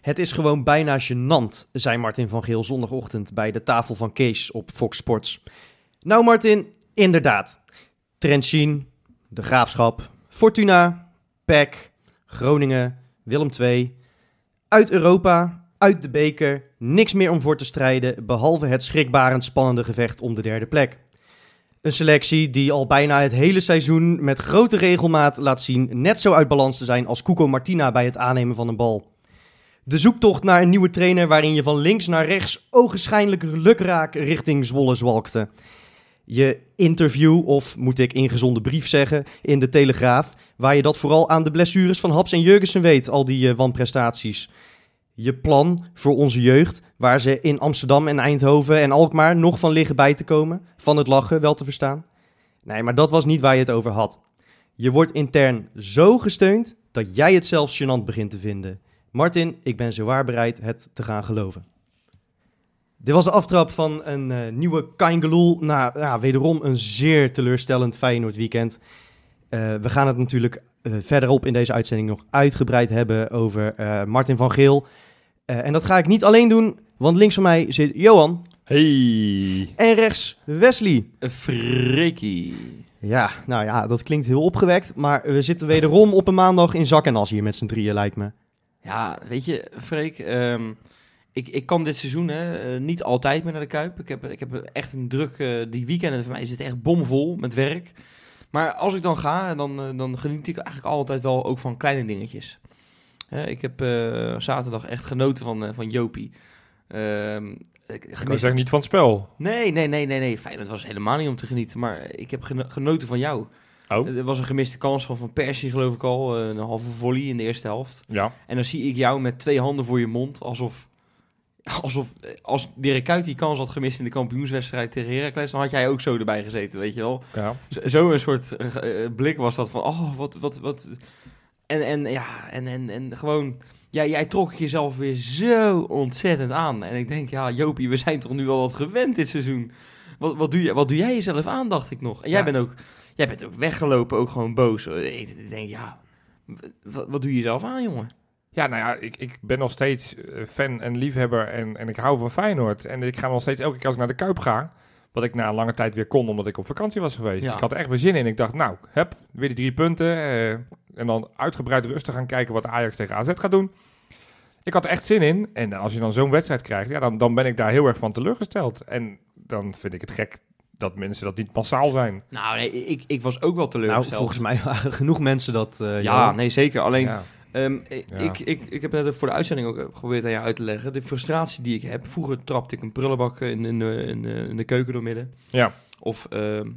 Het is gewoon bijna gênant, zei Martin van Geel zondagochtend bij de tafel van Kees op Fox Sports. Nou Martin, inderdaad. Trentin, De Graafschap, Fortuna, PEC, Groningen, Willem II. Uit Europa, uit de beker, niks meer om voor te strijden, behalve het schrikbarend spannende gevecht om de derde plek. Een selectie die al bijna het hele seizoen met grote regelmaat laat zien net zo uit balans te zijn als Cuco Martina bij het aannemen van een bal. De zoektocht naar een nieuwe trainer waarin je van links naar rechts ogenschijnlijk lukraak richting Zwolle zwalkte. Je interview, of moet ik ingezonde brief zeggen, in de Telegraaf, waar je dat vooral aan de blessures van Haps en Jurgensen weet, al die eh, wanprestaties. Je plan voor onze jeugd, waar ze in Amsterdam en Eindhoven en Alkmaar nog van liggen bij te komen, van het lachen wel te verstaan. Nee, maar dat was niet waar je het over had. Je wordt intern zo gesteund dat jij het zelfs gênant begint te vinden. Martin, ik ben zowaar bereid het te gaan geloven. Dit was de aftrap van een eh, nieuwe Kaingeloel na wederom een zeer teleurstellend Feyenoord weekend. Eh, we gaan het natuurlijk eh, verderop in deze uitzending nog uitgebreid hebben over eh, Martin van Geel. Eh, en dat ga ik niet alleen doen, want links van mij zit Johan Hey, en rechts Wesley. Freekie. Ja, nou ja, dat klinkt heel opgewekt, maar we zitten wederom op een maandag in zak en as hier met z'n drieën, lijkt me. Ja, weet je, Freek, ehm, ik, ik kan dit seizoen hè, niet altijd meer naar de Kuip. Ik heb, ik heb echt een druk, die weekenden voor mij zit echt bomvol met werk. Maar als ik dan ga, dan, eh, dan geniet ik eigenlijk altijd wel ook van kleine dingetjes. Hè, ik heb eh, zaterdag echt genoten van, eh, van Jopie. Ehm, ik- zeggen niet van het spel. Nee, nee, nee, nee, nee. Feyenoord was helemaal niet om te genieten. Maar ik heb geno- genoten van jou. Oh, Er was een gemiste kans van Van Persie, geloof ik al. Een halve volley in de eerste helft. ja. En dan zie ik jou met twee handen voor je mond. Alsof, alsof eh, als Dirk Kuyt die kans had gemist in de kampioenswedstrijd tegen Heracles... dan had jij ook zo erbij gezeten, weet je wel. ja. Zo- Zo'n soort eh, eh, blik was dat van... Oh, wat, wat, wat... En, en ja, en, en, en gewoon... Ja, jij trok jezelf weer zo ontzettend aan. En ik denk, ja, Jopie, we zijn toch nu wel wat gewend dit seizoen. Wat, wat, doe, je, wat doe jij jezelf aan, dacht ik nog. En jij, Ja. bent ook, jij bent ook weggelopen, ook gewoon boos. Ik, ik denk, ja, wat, wat doe je jezelf aan, jongen? Ja, nou ja, ik, ik ben nog steeds eh, fan en liefhebber en, en ik hou van Feyenoord. En ik ga nog steeds elke keer als ik naar de Kuip ga, wat ik na een lange tijd weer kon omdat ik op vakantie was geweest. Ja. Ik had er echt weer zin in. Ik dacht, nou, heb weer die drie punten. eh, en dan uitgebreid rustig gaan kijken wat Ajax tegen AZ gaat doen. Ik had er echt zin in. En als je dan zo'n wedstrijd krijgt, ja, dan, dan ben ik daar heel erg van teleurgesteld. En dan vind ik het gek dat mensen dat niet massaal zijn. Nou, nee, ik, ik was ook wel Nou, teleurgesteld. volgens mij waren genoeg mensen dat... eh, Ja, nee, zeker. Alleen, Ja. Ehm, ik, Ja. ik, ik, ik heb net voor de uitzending ook geprobeerd aan jou uit te leggen. De frustratie die ik heb. Vroeger trapte ik een prullenbak in, in, de, in, de, in de keuken doormidden. Ja. Of ehm,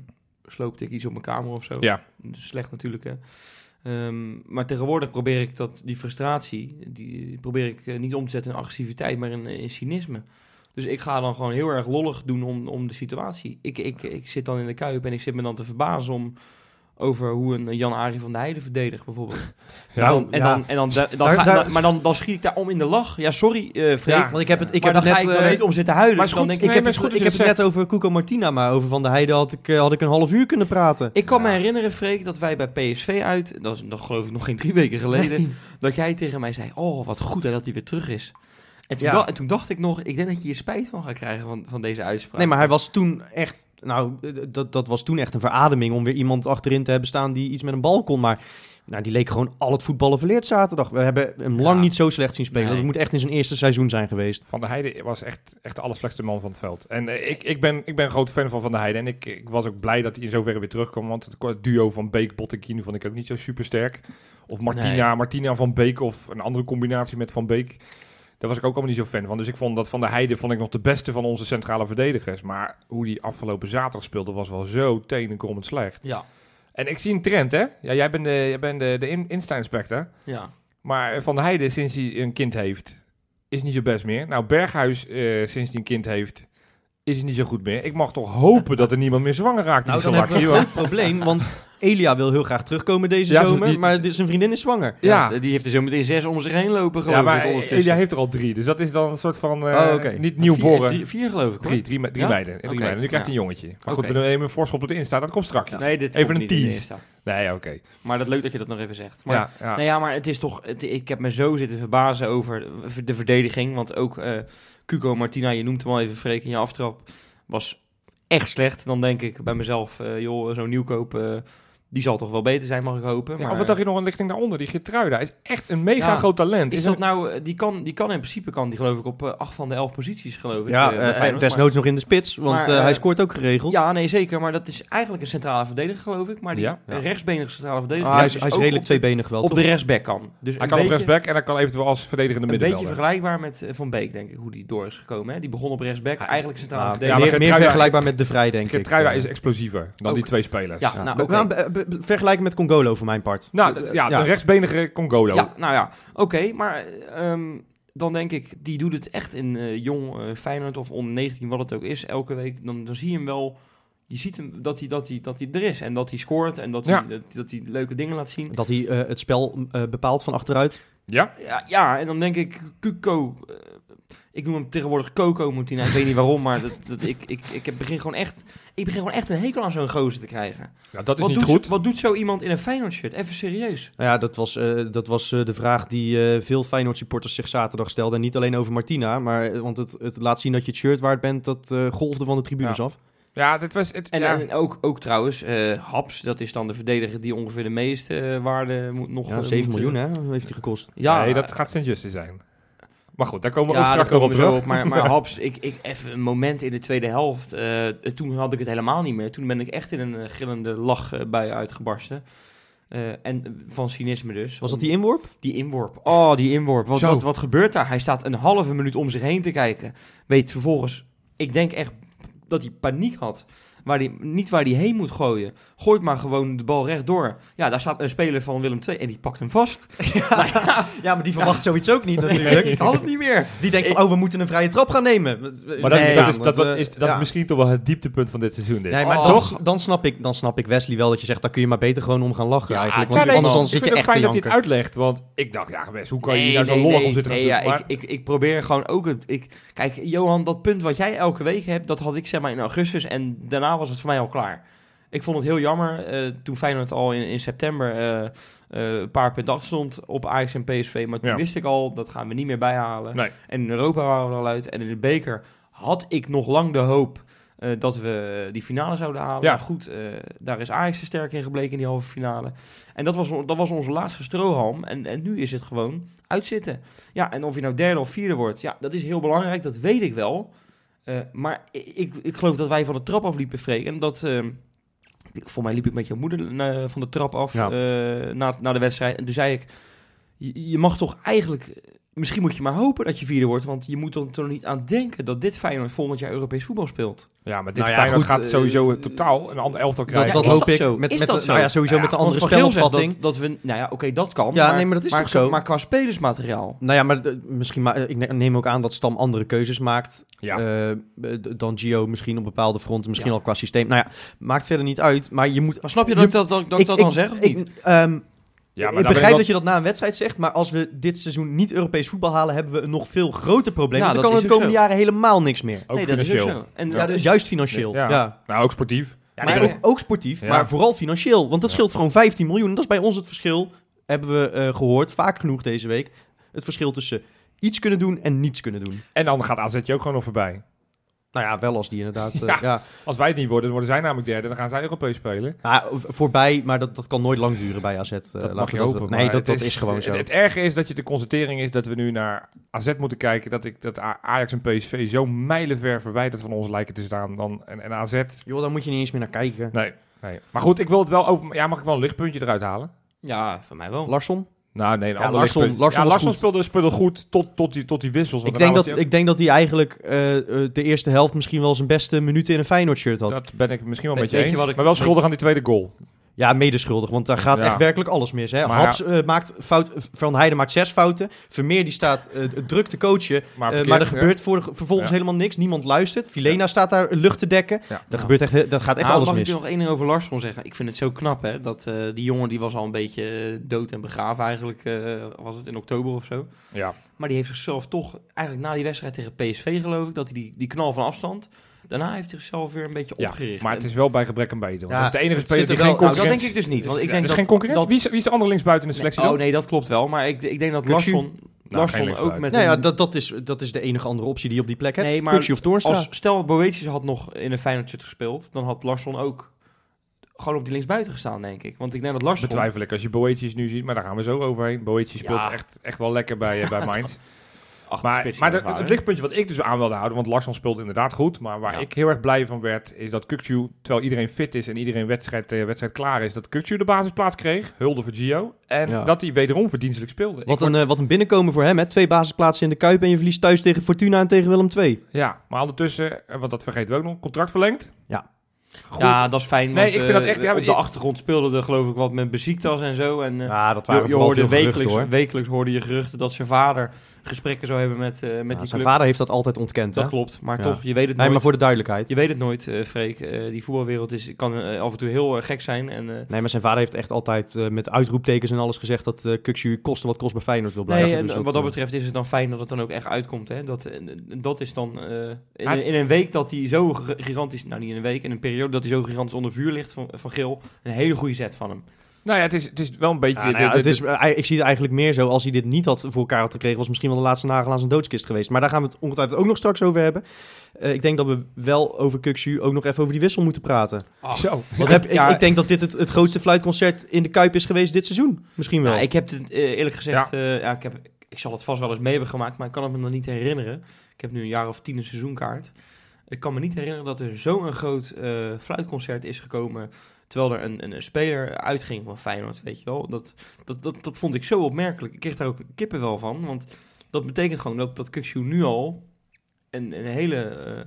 sloopte ik iets op mijn kamer of zo. Ja. Slecht natuurlijk, hè. Ehm, maar tegenwoordig probeer ik dat, die frustratie, die, die probeer ik eh, niet om te zetten in agressiviteit, maar in, in cynisme. Dus ik ga dan gewoon heel erg lollig doen om, om de situatie. Ik, ik, ik zit dan in de kuip en ik zit me dan te verbazen om over hoe een Jan-Arie van der Heijden verdedigt, bijvoorbeeld. Ja, Dan- en ja. dan, en dan, dan, dan Daar- ga- daar- dan- maar dan, dan schiet ik daar om in de lach. Ja, sorry, eh Freek. Ja, Want ik heb het, ik maar heb dan het ga net, ik dan eh, niet om zitten huilen. maar Dus is dan goed, denk ik, ik Nee, heb het, goed ik heb het net over Cuco Martina, maar over Van der Heijden had ik, eh, had ik een half uur kunnen praten. ik kan me herinneren, Freek, dat wij bij PSV uit, dat is nog geloof ik nog geen drie weken geleden, dat jij tegen mij zei, oh wat goed hè, dat hij weer terug is. En toen, Ja. da- en toen dacht ik nog, ik denk dat je hier spijt van gaat krijgen van, van deze uitspraak. Nee, maar hij was toen echt, nou, dat, dat was toen echt een verademing om weer iemand achterin te hebben staan die iets met een bal kon. Maar nou, die leek gewoon al het voetballen verleerd zaterdag. We hebben hem lang niet zo slecht zien spelen. Nee. Dat moet echt in zijn eerste seizoen zijn geweest. Van der Heijden was echt, echt de allerslechtste man van het veld. En eh, ik, ik, ben, ik ben een groot fan van Van der Heijden. En ik, ik was ook blij dat hij in zoverre weer terugkwam. Want het, duo van Beek, Bottenkien vond ik ook niet zo super sterk. Of Martina, Martina van Beek of een andere combinatie met Van Beek. Daar was ik ook allemaal niet zo fan van. Dus ik vond dat Van der Heijden vond ik nog de beste van onze centrale verdedigers. Maar hoe die afgelopen zaterdag speelde was wel zo tenenkrommend slecht. Ja, En ik zie een trend, hè? Ja, jij bent de, jij bent de, de in- Insta-inspector. Ja. Maar Van der Heijden, sinds hij een kind heeft, is niet zo best meer. Nou, Berghuis, eh, sinds hij een kind heeft, is het niet zo goed meer. Ik mag toch hopen dat er niemand meer zwanger raakt in Nou, die dan hebben we selectie. een probleem, want Elia wil heel graag terugkomen deze Ja, zomer, die- maar zijn vriendin is zwanger. Ja. Ja, die heeft er zo meteen zes om zich heen lopen, geloof Ja, maar ik, ondertussen. Elia heeft er al drie. Dus dat is dan een soort van, eh, Oh, oké. niet nieuw Vier- vier, geloof ik, hoor. Drie, drie, drie Ja? meiden. Drie meiden. Nu krijgt ja. hij een jongetje. Maar goed, we doen even een voorschot op de Insta. Dat komt straks. Nee, dit Even komt een niet in de tease. Nee, oké. Maar dat leuk dat je dat nog even zegt. Maar, Ja, ja. Nou ja, maar het is toch... Het, ik heb me zo zitten verbazen over de verdediging. Want ook eh Cuco Martina, je noemt hem al even Freek in je aftrap, was echt slecht. Dan denk ik bij mezelf, eh, joh, zo'n nieuwkoop, eh, die zal toch wel beter zijn, mag ik hopen. Ja, maar, of wat dacht je nog een lichting daaronder? Die Getruida is echt een mega Ja. groot talent. is Is dat een- nou, eh, die kan, die kan in principe, kan die geloof ik op eh, acht van de elf posities, geloof ik. Ja, eh, eh. Maar- desnoods nog in de spits, want Maar, eh, eh, hij scoort ook geregeld. Ja, nee, zeker. Maar dat is eigenlijk een centrale verdediger, geloof ik. Maar die Ja, ja. rechtsbenige centrale verdediger... Ah, hij, die is, hij is ook redelijk op de- tweebenig wel, op toch? de rechtsback kan. Dus hij kan op rechtsback en hij kan eventueel als verdedigende Een beetje middenvelder. vergelijkbaar met eh, Van Beek, denk ik, hoe die door is gekomen. Hè? Die begon op rechtsback, Ja, eigenlijk centrale Ah, verdediger. maar meer, vergelijkbaar met De Vrij, denk ik. Getruida Eh, is explosiever dan die twee spelers. Ja, ja. nou, Nou, vergelijken met Congolo voor mijn part. Nou, d- ja, Ja. de rechtsbenige Congolo. Ja, nou ja, oké. maar ehm, dan denk ik, die doet het echt in eh, jong eh, Feyenoord of onder 19, wat het ook is, elke week. Dan, dan zie je hem wel... Je ziet hem dat hij, dat, hij, dat hij er is en dat hij scoort en dat hij, Ja. dat, dat hij leuke dingen laat zien. Dat hij eh, het spel eh, bepaalt van achteruit. Ja? Ja, ja, en dan denk ik, Cuco. eh, ik noem hem tegenwoordig Coco Moutina. Ik weet niet waarom, maar dat, dat, ik, ik, ik heb begin gewoon echt, ik begin gewoon echt een hekel aan zo'n gozer te krijgen. Ja, dat is Wat niet doet, goed. Zo, wat doet zo iemand in een Feyenoord shirt? Even serieus. Nou ja, dat was, eh, dat was eh, de vraag die eh, veel Feyenoord supporters zich zaterdag stelden. En niet alleen over Martina, maar want het, het laat zien dat je het shirt waard bent, dat eh, golfde van de tribunes Ja. af. Ja, dit was het. En, ja. en ook, ook trouwens, eh, Haps, dat is dan de verdediger die ongeveer de meeste waarde moet nog... Ja, eh, 7 moet, miljoen hè, heeft hij gekost. Ja, nee, dat gaat Sint Justice zijn. Maar goed, daar komen we ja, ook straks nog op terug. op. Maar, maar Haps, ik, ik, even een moment in de tweede helft. eh, toen had ik het helemaal niet meer. Toen ben ik echt in een eh, gillende lachbui uitgebarsten. Eh, en van cynisme dus. Was dat die inworp? Die inworp. Oh, die inworp. Wat, wat, wat gebeurt daar? Hij staat een halve minuut om zich heen te kijken. Weet vervolgens, ik denk echt dat hij paniek had. Waar die, niet waar hij heen moet gooien. Gooit maar gewoon de bal rechtdoor. Ja, daar staat een speler van Willem II en die pakt hem vast. Ja, Ja, maar die verwacht zoiets ook niet natuurlijk. ik had het niet meer. Die denkt van, oh, we moeten een vrije trap gaan nemen. Maar dat, Nee, is, dat, ja, is, dat, eh, is, dat ja. is misschien toch wel het dieptepunt van dit seizoen. Dit. Nee, maar Oh, dan, toch? dan, snap ik, dan snap ik Wesley wel dat je zegt, daar kun je maar beter gewoon om gaan lachen Ja, eigenlijk. Ja, Want nee, anders dan zit je echt te fijn dat hij het uitlegt. Want ik dacht, ja, Wes, hoe kan je Nee, hier nou zo nee, lollig nee, om zitten nee, ja? Maar- ik, ik, ik probeer gewoon ook het... Ik, kijk, Johan, dat punt wat jij elke week hebt, dat had ik zeg maar in augustus en daarna was het voor mij al klaar. Ik vond het heel jammer eh, toen Feyenoord al in, in september eh, eh, een paar punten achter stond op Ajax en PSV. Maar toen Ja. wist ik al, dat gaan we niet meer bijhalen. Nee. En in Europa waren we al uit. En in de beker had ik nog lang de hoop dat we die finale zouden halen. Ja. Maar goed, daar is Ajax er sterk in gebleken in die halve finale. En dat was, dat was onze laatste strohalm. En, en nu is het gewoon uitzitten. Ja, en of je nou derde of vierde wordt, ja, dat is heel belangrijk. Dat weet ik wel. Eh, maar ik, ik, geloof dat wij van de trap afliepen, Freek. En dat... eh, voor mij liep ik met jouw moeder van de trap af Ja. eh, na, na de wedstrijd. En toen zei ik, je, je mag toch eigenlijk... Misschien moet je maar hopen dat je vierde wordt. Want je moet er toch niet aan denken dat dit Feyenoord volgend jaar Europees voetbal speelt. Ja, maar dit Nou ja, Feyenoord goed, gaat eh, sowieso totaal een ander elftal Dat, krijgen. dat hoop ik. zo? Met, Is met, dat de- zo? Nou ja, sowieso Ja, met de andere spelopvatting. Dat, dat we, nou ja, oké, dat kan. Ja, maar, nee, maar dat is maar, toch zo? Maar qua spelersmateriaal. Nou ja, maar de- misschien ma ik ne- neem ook aan dat Stam andere keuzes maakt Ja. eh, dan Gio misschien op bepaalde fronten, misschien Ja. al qua systeem. Nou ja, maakt verder niet uit. Maar je moet. Maar snap je Je- dat, dat, dat, dat ik dat dan zeg of ik- niet? Ja, maar ik begrijp wel- dat je dat na een wedstrijd zegt, maar als we dit seizoen niet Europees voetbal halen, hebben we een nog veel groter probleem. Ja, dan dat kan het de komende zo. jaren helemaal niks meer. Ook nee, dat is ook financieel. zo. En Ja, dat dus is- juist financieel. Ja. Ja. Nou, ook sportief. Ja, Maar- ook, ook sportief, Ja. maar vooral financieel. Want dat Ja. scheelt gewoon 15 miljoen. Dat is bij ons het verschil, hebben we eh, gehoord, vaak genoeg deze week. Het verschil tussen iets kunnen doen en niets kunnen doen. En dan gaat AZ je ook gewoon nog voorbij. Nou ja, wel als die inderdaad... eh, Ja. ja. Als wij het niet worden, dan worden zij namelijk derde. Dan gaan zij Europees spelen. Voorbij, maar dat, dat kan nooit lang duren bij AZ. eh, Dat mag je hopen. Nee, dat, het dat is, gewoon zo. Het, het erge is dat je de constatering is dat we nu naar AZ moeten kijken. Dat, ik, dat Ajax en PSV zo mijlenver verwijderd van ons lijken te staan. Dan, en, en AZ, Joh, daar moet je niet eens meer naar kijken. nee, nee. Maar goed, ik wil het wel over... Ja, mag ik wel een lichtpuntje eruit halen? Ja, van mij wel. Larsson? Nou, nee, een Ja, Larsson-. Larsson ja, Larsson speelde, speelde goed tot, tot, die, tot die wissels. Ik denk, dat, ik denk dat hij eigenlijk eh, eh, de eerste helft misschien wel zijn beste minuten in een Feyenoord shirt ook- had. Dat ben ik misschien wel Weet- met je weet je eens. wat ik- maar wel schuldig aan die tweede goal. Ja, medeschuldig, want daar gaat Ja. echt werkelijk alles mis. Hè? Maar Haps eh, maakt fout, Van Heijden maakt zes fouten. Vermeer die staat eh, druk te coachen, Maar, eh, er gebeurt voor, vervolgens Ja. helemaal niks. Niemand luistert. Filena staat daar lucht te dekken. Ja. Dat, gebeurt echt, dat gaat echt Nou, alles mag mis. ik nog één ding over Larsson zeggen? Ik vind het zo knap, hè. Dat eh, die jongen die was al een beetje eh, dood en begraven eigenlijk, eh, was het in oktober of zo. Ja. Maar die heeft zichzelf toch, eigenlijk na die wedstrijd tegen PSV geloof ik, dat hij die, die knal van afstand, daarna heeft hij zichzelf weer een beetje Ja, opgericht. maar het is wel bij gebrek en beter. Want Ja, dat is de enige speler die geen Nou, dat concurrentie... denk ik dus niet. Want ik Ja, denk er is dat, geen concurrentie. dat- Wie, is, wie is de andere linksbuiten in de selectie oh dan? nee, dat klopt wel. Maar ik, ik denk dat? Larsson, geen Larsson ook met Nou ja, een- dat, dat, is, dat is de enige andere optie die je op die plek hebt. Nee, maar of Toornstra. Als stel Boetius had nog in een Feyenoord shirt gespeeld, dan had Larsson ook gewoon op die linksbuiten gestaan, denk ik. Want ik denk dat Larsson... Betwijfel ik als je Boetjes nu ziet, maar daar gaan we zo overheen. Boetjes speelt Ja. echt, echt wel lekker bij, eh, bij Mainz. Maar, maar de- het lichtpuntje wat ik dus aan wilde houden, want Larsson speelt inderdaad goed, maar waar Ja. ik heel erg blij van werd, is dat Kukcu, terwijl iedereen fit is en iedereen wedstrijd, eh, wedstrijd klaar is, dat Kukcu de basisplaats kreeg, hulde voor Gio, en Ja. dat hij wederom verdienstelijk speelde. Wat word- een, eh, wat een binnenkomen voor hem, hè? Twee basisplaatsen in de Kuip en je verliest thuis tegen Fortuna en tegen Willem II. ja, maar ondertussen, eh, want dat vergeten we ook nog, contract verlengd. Ja. Goed. Ja, dat is fijn. Nee, want, ik vind dat eh, echt- ja, op de achtergrond speelde er geloof ik wat met beziektas en zo. En eh, Ja, dat waren je vooral hoorde veel geruchten, wekelijks, hoor. wekelijks hoorde je geruchten dat zijn vader gesprekken zou hebben met, eh, met Ja, die zijn club. vader heeft dat altijd ontkend, Dat hè? klopt, maar Ja. toch, je weet het Nee, nooit. maar voor de duidelijkheid. Je weet het nooit, eh Freek. Eh, die voetbalwereld is, kan af en toe heel gek zijn. En, eh, Nee, maar zijn vader heeft echt altijd met uitroeptekens en alles gezegd dat uh, Kukcu kosten wat kost bij Feyenoord wil blijven. Nee, en Dus wat dat betreft is het dan fijn dat het dan ook echt uitkomt. Hè? Dat, dat is dan eh, in, in een week dat hij zo gigantisch, nou niet in een week, in een periode dat hij zo gigantisch onder vuur ligt van, van Geel, een hele goede zet van hem. Nou ja, het is, het is wel een beetje... Ja, nou ja, de- de- het is, eh, ik zie het eigenlijk meer zo, als hij dit niet had voor elkaar had gekregen, was misschien wel de laatste nagel aan zijn doodskist geweest. Maar daar gaan we het ongetwijfeld ook nog straks over hebben. Eh, ik denk dat we wel over Kukcu ook nog even over die wissel moeten praten. Zo. Want heb, Ja. ik, ik denk dat dit het, het grootste fluitconcert in de Kuip is geweest dit seizoen. Misschien wel. Ik heb het eh, eerlijk gezegd, ja. ja, ik, heb, ik zal het vast wel eens mee hebben gemaakt, maar ik kan het me nog niet herinneren. Ik heb nu een jaar of tien een seizoenkaart. Ik kan me niet herinneren dat er zo'n groot eh, fluitconcert is gekomen. Terwijl er een, een, een speler uitging van Feyenoord, weet je wel. Dat, dat, dat, dat vond ik zo opmerkelijk. Ik kreeg daar ook kippenvel van. Want dat betekent gewoon dat, dat Kukçu nu al een, een hele... eh,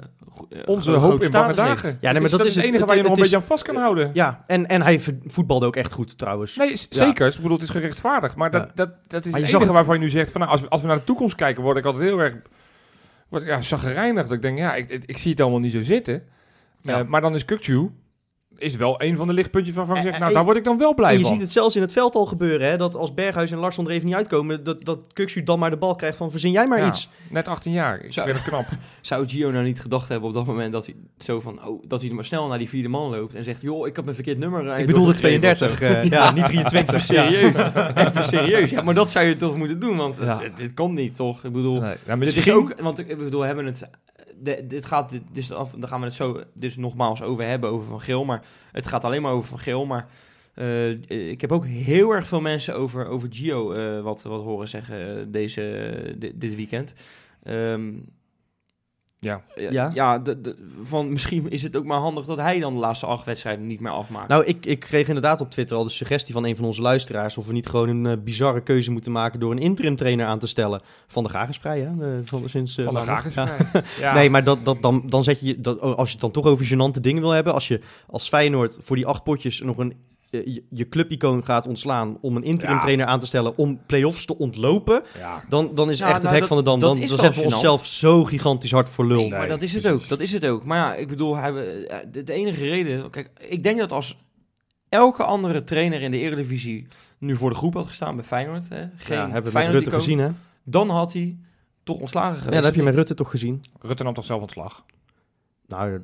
eh, Onze hoop in bange dagen. nee, Het maar is, dat dat is het het- enige waar je nog een beetje aan vast kan houden. Ja, en, en hij voetbalde ook echt goed trouwens. Nee, zeker. Ik bedoel, het is gerechtvaardigd. Maar dat, Ja. dat, dat is Maar het enige het- waarvan je nu zegt... Van, nou, als, we, als we naar de toekomst kijken, word ik altijd heel erg... Word, ik, ja, zaggerijnig. Dat ik denk, ja, ik, ik, ik zie het allemaal niet zo zitten. Ja. Eh, maar dan is Kukcu is wel een van de lichtpuntjes waarvan ik Eh, zeg... eh, Nou, daar word ik dan wel blij En je van. ziet het zelfs in het veld al gebeuren, hè, dat als Berghuis en Larsson er even niet uitkomen, dat, dat Kukcu dan maar de bal krijgt van verzin jij maar Ja, iets. Net 18 jaar. Ik vind het knap. Zou Gio nou niet gedacht hebben op dat moment dat hij zo van, oh, dat hij maar snel naar die vierde man loopt en zegt, joh, ik heb een verkeerd nummer. eh, Ik bedoelde doorgegeven of zo. 32, eh, ja, niet 23. Even serieus. Even serieus. Ja, maar dat zou je toch moeten doen, want Ja. dit, dit kan niet, toch? Ik bedoel, Nee, nou, dit misschien is ook, want ik bedoel, we hebben het, dit gaat, dus af, daar gaan we het zo, dus nogmaals over hebben over Van Geel, maar het gaat alleen maar over Van Geel, maar eh, ik heb ook heel erg veel mensen over, over Gio eh, wat, wat horen zeggen eh, deze, dit, dit weekend. Ehm, Ja. ja, Ja? de, de- van misschien is het ook maar handig dat hij dan de laatste acht wedstrijden niet meer afmaakt. Nou, ik, ik kreeg inderdaad op Twitter al de suggestie van een van onze luisteraars of we niet gewoon een eh, bizarre keuze moeten maken door een interim trainer aan te stellen. Van de Graag is vrij, hè? eh, van, sinds, eh, Van de. Graag is Ja. vrij. Ja. Nee, maar dat, dat, dan, dan zet je, dat, als je het dan toch over gênante dingen wil hebben, als je als Feyenoord voor die acht potjes nog een je, je clubicoon gaat ontslaan om een interim Ja. trainer aan te stellen om play-offs te ontlopen, Ja. dan, dan is Ja, echt het nou, hek dat- van de dam. dat Dan, is dan zetten we onszelf zo gigantisch hard voor lul. Nee, maar Nee, dat is het precies. ook. Dat is het ook. Maar ja, ik bedoel, hij, eh, de, de enige reden... Kijk, ik denk dat als elke andere trainer in de Eredivisie nu voor de groep had gestaan bij Feyenoord, hè, geen ja, hebben we met Rutte gezien, hè? dan had hij toch ontslagen geweest. Ja, dat heb je met? Rutte toch gezien? Rutte nam toch zelf ontslag? Nou.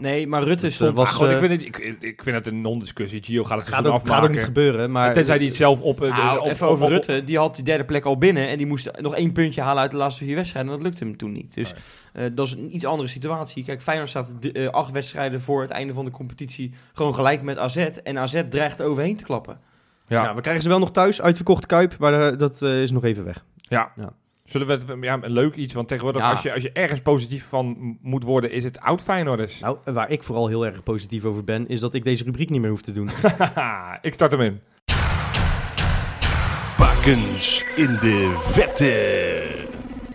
Nee, maar Rutte Dat, stond... eh, was, Ah, goed, ik, eh, vind het, ik, ik vind het een non-discussie. Gio gaat het gaat, seizoen ook, gaat ook niet afmaken. gebeuren, maar... Tenzij hij het zelf op... eh, de- Nou, op- even over op- Rutte. Die had die derde plek al binnen en die moest nog één puntje halen uit de laatste vier wedstrijden. En dat lukte hem toen niet. Dus eh, dat is een iets andere situatie. Kijk, Feyenoord staat eh, acht wedstrijden voor het einde van de competitie gewoon gelijk met AZ. En AZ dreigt overheen te klappen. Ja. Ja, we krijgen ze wel nog thuis, uitverkochte Kuip, maar eh, dat eh, is nog even weg. Ja. Ja. Zullen we het... Ja, een leuk iets. Want tegenwoordig, Ja. als, je, als je ergens positief van moet worden, is het oud Feyenoorders. Nou, waar ik vooral heel erg positief over ben, is dat ik deze rubriek niet meer hoef te doen. Haha, ik start hem in. Bakens in de vette.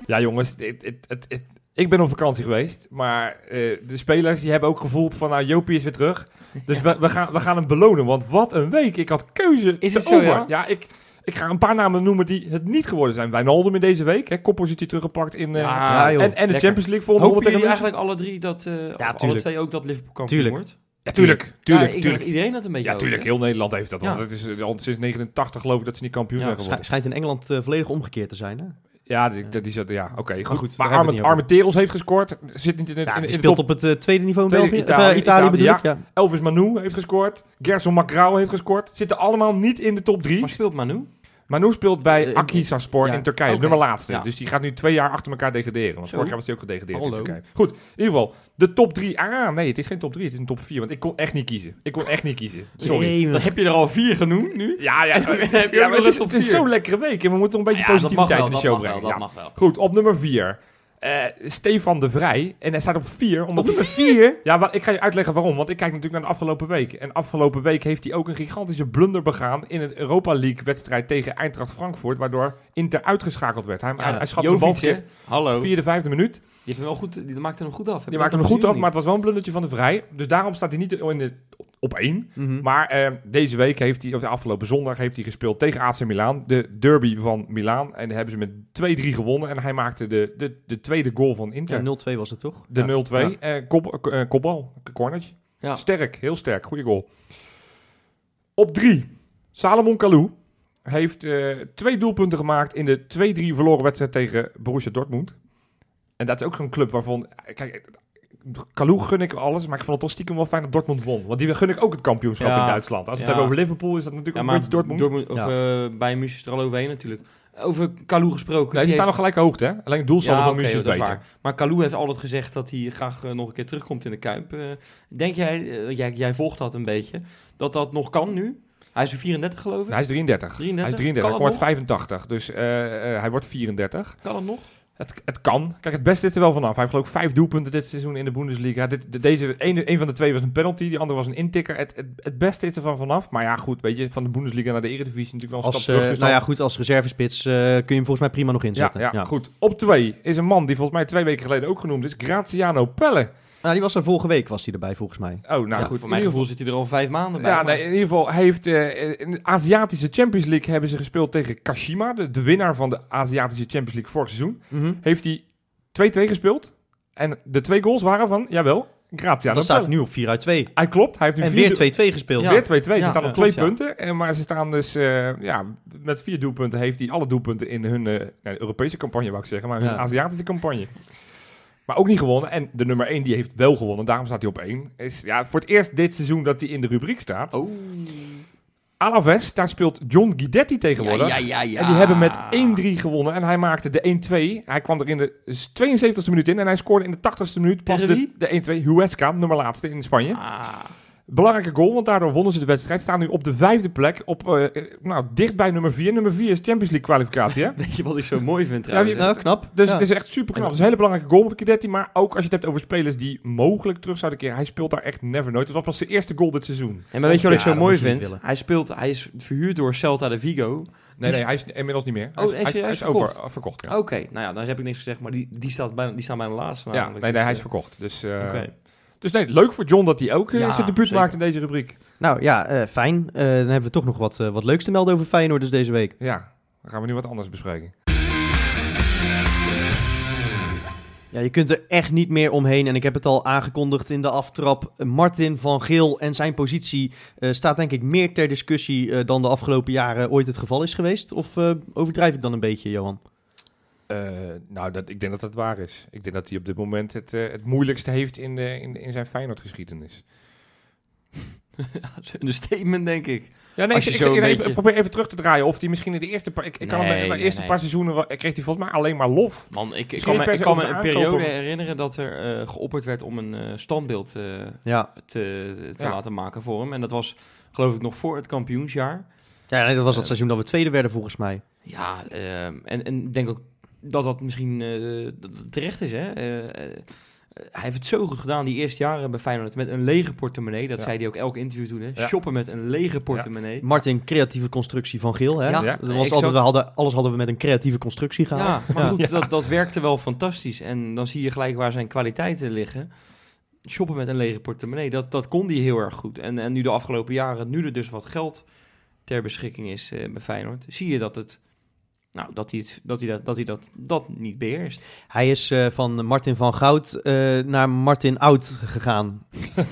Ja, jongens. Het, het, het, het- Ik ben op vakantie geweest, maar eh, de spelers die hebben ook gevoeld van, nou, Jopie is weer terug. Dus we, we, gaan, we gaan hem belonen, want wat een week. Ik had keuze Is te het zo, over. ja? ik, ik ga een paar namen noemen die het niet geworden zijn. Wijnaldum in deze week, hè, koppositie teruggepakt in... eh, Ja, joh. en, en de lekker. Champions League volgende Hopen tegen eigenlijk alle drie dat, eh, of alle tuurlijk. twee ook dat Liverpool kampioen wordt? Ja, tuurlijk, tuurlijk, ja, tuurlijk. dat iedereen dat een beetje Ja, tuurlijk. Heel Nederland heeft dat. Ja. Want het is al sinds 89 geloof ik dat ze niet kampioen Ja, zijn geworden. schijnt in Engeland eh, volledig omgekeerd te zijn. Hè? Ja, die, die, die, zat- ja oké. goed. goed, Maar Arme. Arme Terels heeft gescoord. Zit niet in, de- Ja, in, die in de speelt top. op het eh, tweede niveau in Tweede België. Of, Italië, eh, Italië, Italië, bedoel ja. ik, ja. Elvis Manu heeft gescoord. Gerson Macrao heeft gescoord. Zitten allemaal niet in de top? 3. Maar speelt Manu? Manu speelt bij Eh, Akhisarspor ja. in Turkije, Oké. nummer laatste. Ja. Dus die gaat nu twee jaar achter elkaar degraderen. Want Zo. vorig jaar was hij ook gedegradeerd Hallo. in Turkije. Goed, in ieder geval, de top 3. Ah, nee, het is geen top 3, het is een top 4. Want ik kon echt niet kiezen. Ik kon echt niet kiezen. Sorry. Dan heb je er al vier genoemd nu. Ja, ja, heb je ja, het is, het is vier. zo'n lekkere week. En we moeten een beetje dat positiviteit wel, in de dat show wel, brengen. dat Ja. mag wel. Goed, op nummer 4. Stefan de Vrij. En hij staat op 4. Omdat Op nummer 4? Ja, wa- ik ga je uitleggen waarom. Want ik kijk natuurlijk naar de afgelopen week. En afgelopen week heeft hij ook een gigantische blunder begaan in het Europa League wedstrijd tegen Eintracht Frankfurt. Waardoor Inter uitgeschakeld werd. Hij, hij, hij schat de bal. Hallo. Vierde, vijfde minuut. Hem wel goed, die maakte hem goed af. Die je maakte hem goed af, maar het was wel een blundertje van de Vrij. Dus daarom staat hij niet in de, op één. Mhm. Maar eh, deze week heeft hij, of de afgelopen zondag, heeft hij gespeeld tegen AC Milan. De derby van Milaan. En daar hebben ze met 2-3 gewonnen. En hij maakte de, de, de tweede goal van Inter. Ja, 0-2 was het toch? De Ja. 0-2. eh kop, eh, kopbal, cornertje. Ja. Sterk, heel sterk. Goede goal. Op 3. Salomon Kalou heeft eh, twee doelpunten gemaakt in de 2-3 verloren wedstrijd tegen Borussia Dortmund. En dat is ook zo'n club waarvan... Kijk, Kalou gun ik alles, maar ik vond het toch stiekem wel fijn dat Dortmund won. Want die gun ik ook het kampioenschap Ja. in Duitsland. Als we het hebben over Liverpool, is dat natuurlijk Ja, ook een beetje Dortmund. of eh bij München is er al overheen natuurlijk. Over Kalou gesproken. Nee, ze die staan nog heeft- gelijk hoogte, hè? Alleen het doelsaldo van oké, München is dat is beter. waar. Maar Kalou heeft altijd gezegd dat hij graag eh, nog een keer terugkomt in de Kuip. Eh, denk jij, jij, jij volgt dat een beetje, dat dat nog kan nu? Hij is er 34 geloof ik. Nee, hij is 33. 33? Hij is 33. Kan Hij wordt 85. Dus hij wordt 34. Kan het nog? Het, het kan. Kijk, het beste is er wel vanaf. Hij heeft geloof ik vijf doelpunten dit seizoen in de Bundesliga. Dit, de- deze, een, een van de twee was een penalty, die andere was een intikker. Het, het, het beste is er van vanaf. Maar ja, goed, weet je, van de Bundesliga naar de Eredivisie natuurlijk wel een Als, stap terug. Dus nou dan- ja, goed, als reservespits eh, kun je hem volgens mij prima nog ja, inzetten. ja, goed. Op twee is een man die volgens mij twee weken geleden ook genoemd is. Graziano Pelle. Nou, die was er vorige week was hij erbij volgens mij. Oh, nou Ja, goed. voor mijn gevoel zit hij er al vijf maanden bij. Ja, nee, in ieder geval hij heeft eh, in de Aziatische Champions League hebben ze gespeeld tegen Kashima, de, de winnaar van de Aziatische Champions League vorig seizoen. Heeft hij 2-2 gespeeld. En de twee goals waren van, jawel, Graziano Dan staat hij nu op 4 uit 2. Hij klopt, hij heeft nu En vier weer doel- 2-2 gespeeld. Ja. Weer 2-2. Ze staan ja, op twee klopt, ja. punten. En, maar ze staan dus eh, ja, met vier doelpunten. Heeft hij alle doelpunten in hun eh, Europese campagne, wou ik zeggen. Maar hun Ja. Aziatische campagne. Maar ook niet gewonnen. En de nummer 1 die heeft wel gewonnen. Daarom staat hij op 1. Is ja, voor het eerst dit seizoen dat hij in de rubriek staat. Oh. Alaves, daar speelt John Guidetti tegenwoordig. Ja, ja, ja, ja. En die hebben met 1-3 gewonnen. En hij maakte de 1-2. Hij kwam er in de 72e minuut in. En hij scoorde in de 80e minuut pas de, de 1-2. Huesca, nummer laatste in Spanje. Ah. Belangrijke goal, want daardoor wonnen ze de wedstrijd. Staan nu op de vijfde plek. Op, eh, eh, nou, dicht bij nummer 4. Nummer 4 is Champions League kwalificatie. Hè? Weet je wat ik zo mooi vind Ja, trouwens? Nou, knap. Dus Ja. het is echt super knap. Het is een hele belangrijke goal voor Kidetti. Maar ook als je het hebt over spelers die mogelijk terug zouden keren. Hij speelt daar echt never nooit. Het was pas zijn eerste goal dit seizoen. En maar weet je wat ik zo mooi vind? Hij speelt, hij is verhuurd door Celta de Vigo. Nee, nee, hij is inmiddels niet meer. Hij Oh, is, is hij- hij hij is is over, verkocht? uh, verkocht. Ja, Oké, nou ja, dan heb ik niks gezegd, maar die, die, staat bijna, die staan bijna laatst. ja namelijk. nee, nee, Dus, hij is eh, verkocht. Dus, eh, Oké. Dus nee, leuk voor John dat hij ook eh, Ja, zijn debuut zeker. maakt in deze rubriek. Nou ja, eh, fijn. Eh, dan hebben we toch nog wat, wat leuks te melden over Feyenoord dus deze week. Ja, dan gaan we nu wat anders bespreken. Ja, je kunt er echt niet meer omheen. En ik heb het al aangekondigd in de aftrap. Martin van Geel en zijn positie eh, staat denk ik meer ter discussie dan de afgelopen jaren ooit het geval is geweest. Of overdrijf ik dan een beetje, Johan? Eh, nou, dat, ik denk dat dat waar is. Ik denk dat hij op dit moment het, eh, het moeilijkste heeft in, de, in, in zijn Feyenoord-geschiedenis. Een statement, denk ik. Ja, nee, Als ik, je ik, zo ik- een ik beetje- probeer even terug te draaien. Of hij misschien in de eerste paar... Ik, ik kan hem Nee, in de nee, eerste nee. paar seizoenen... wel- kreeg hij volgens mij alleen maar lof. Man, ik, kan me, ik kan me een de periode herinneren dat er eh, geopperd werd om een eh, standbeeld eh, Ja, te, te Ja. laten maken voor hem. En dat was, geloof ik, nog voor het kampioensjaar. ja nee, dat was het Eh, seizoen dat we tweede werden volgens mij. Ja, ehm, en, en ik denk ook dat dat misschien eh, terecht is. Hè? Eh, eh, hij heeft het zo goed gedaan die eerste jaren bij Feyenoord met een lege portemonnee. Dat Ja. zei hij ook elk interview toen. Hè? Ja. Shoppen met een lege portemonnee. Martin, creatieve constructie van Geel. Hè? Ja, Ja. Dat was exact. altijd, we hadden, alles hadden we met een creatieve constructie gehaald. Ja, maar goed, Dat, dat werkte wel fantastisch. En dan zie je gelijk waar zijn kwaliteiten liggen. Shoppen met een lege portemonnee, dat, dat kon hij heel erg goed. En, en nu de afgelopen jaren, nu er dus wat geld ter beschikking is eh, bij Feyenoord, zie je dat het... Nou, dat hij, het, dat, hij dat, dat, hij dat, dat niet beheerst. Hij is eh, van Martin van Goud eh, naar Martin Oud gegaan.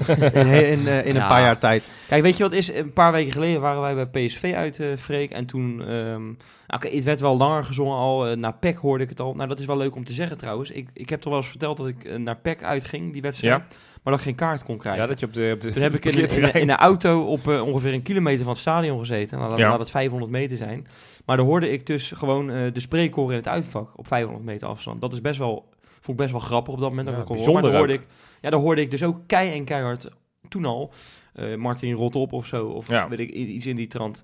in eh, in een Ja. paar jaar tijd. Kijk, weet je wat is? Een paar weken geleden waren wij bij PSV uit, eh Freek. En toen... ehm, nou, oké, het werd wel langer gezongen al. naar PEC hoorde ik het al. Nou, dat is wel leuk om te zeggen trouwens. Ik, ik heb toch wel eens verteld dat ik naar PEC uitging, die wedstrijd. Maar dat ik geen kaart kon krijgen. Ja, dat je op de, op de Toen heb ik in, in, parkeerterrein- in een auto op eh, ongeveer een kilometer van het stadion gezeten. Nou, Ja. laat het 500 meter zijn. Maar dan hoorde ik dus gewoon eh, de spreekkoren in het uitvak op 500 meter afstand. Dat is best wel, vond ik best wel grappig op dat moment. Dat Ja, ik dat kon horen. Maar dan bijzonder hoorde, ik, ja, dan hoorde ik dus ook kei en keihard toen al. eh, Martin rot op of zo. Of Ja. weet ik, iets in die trant.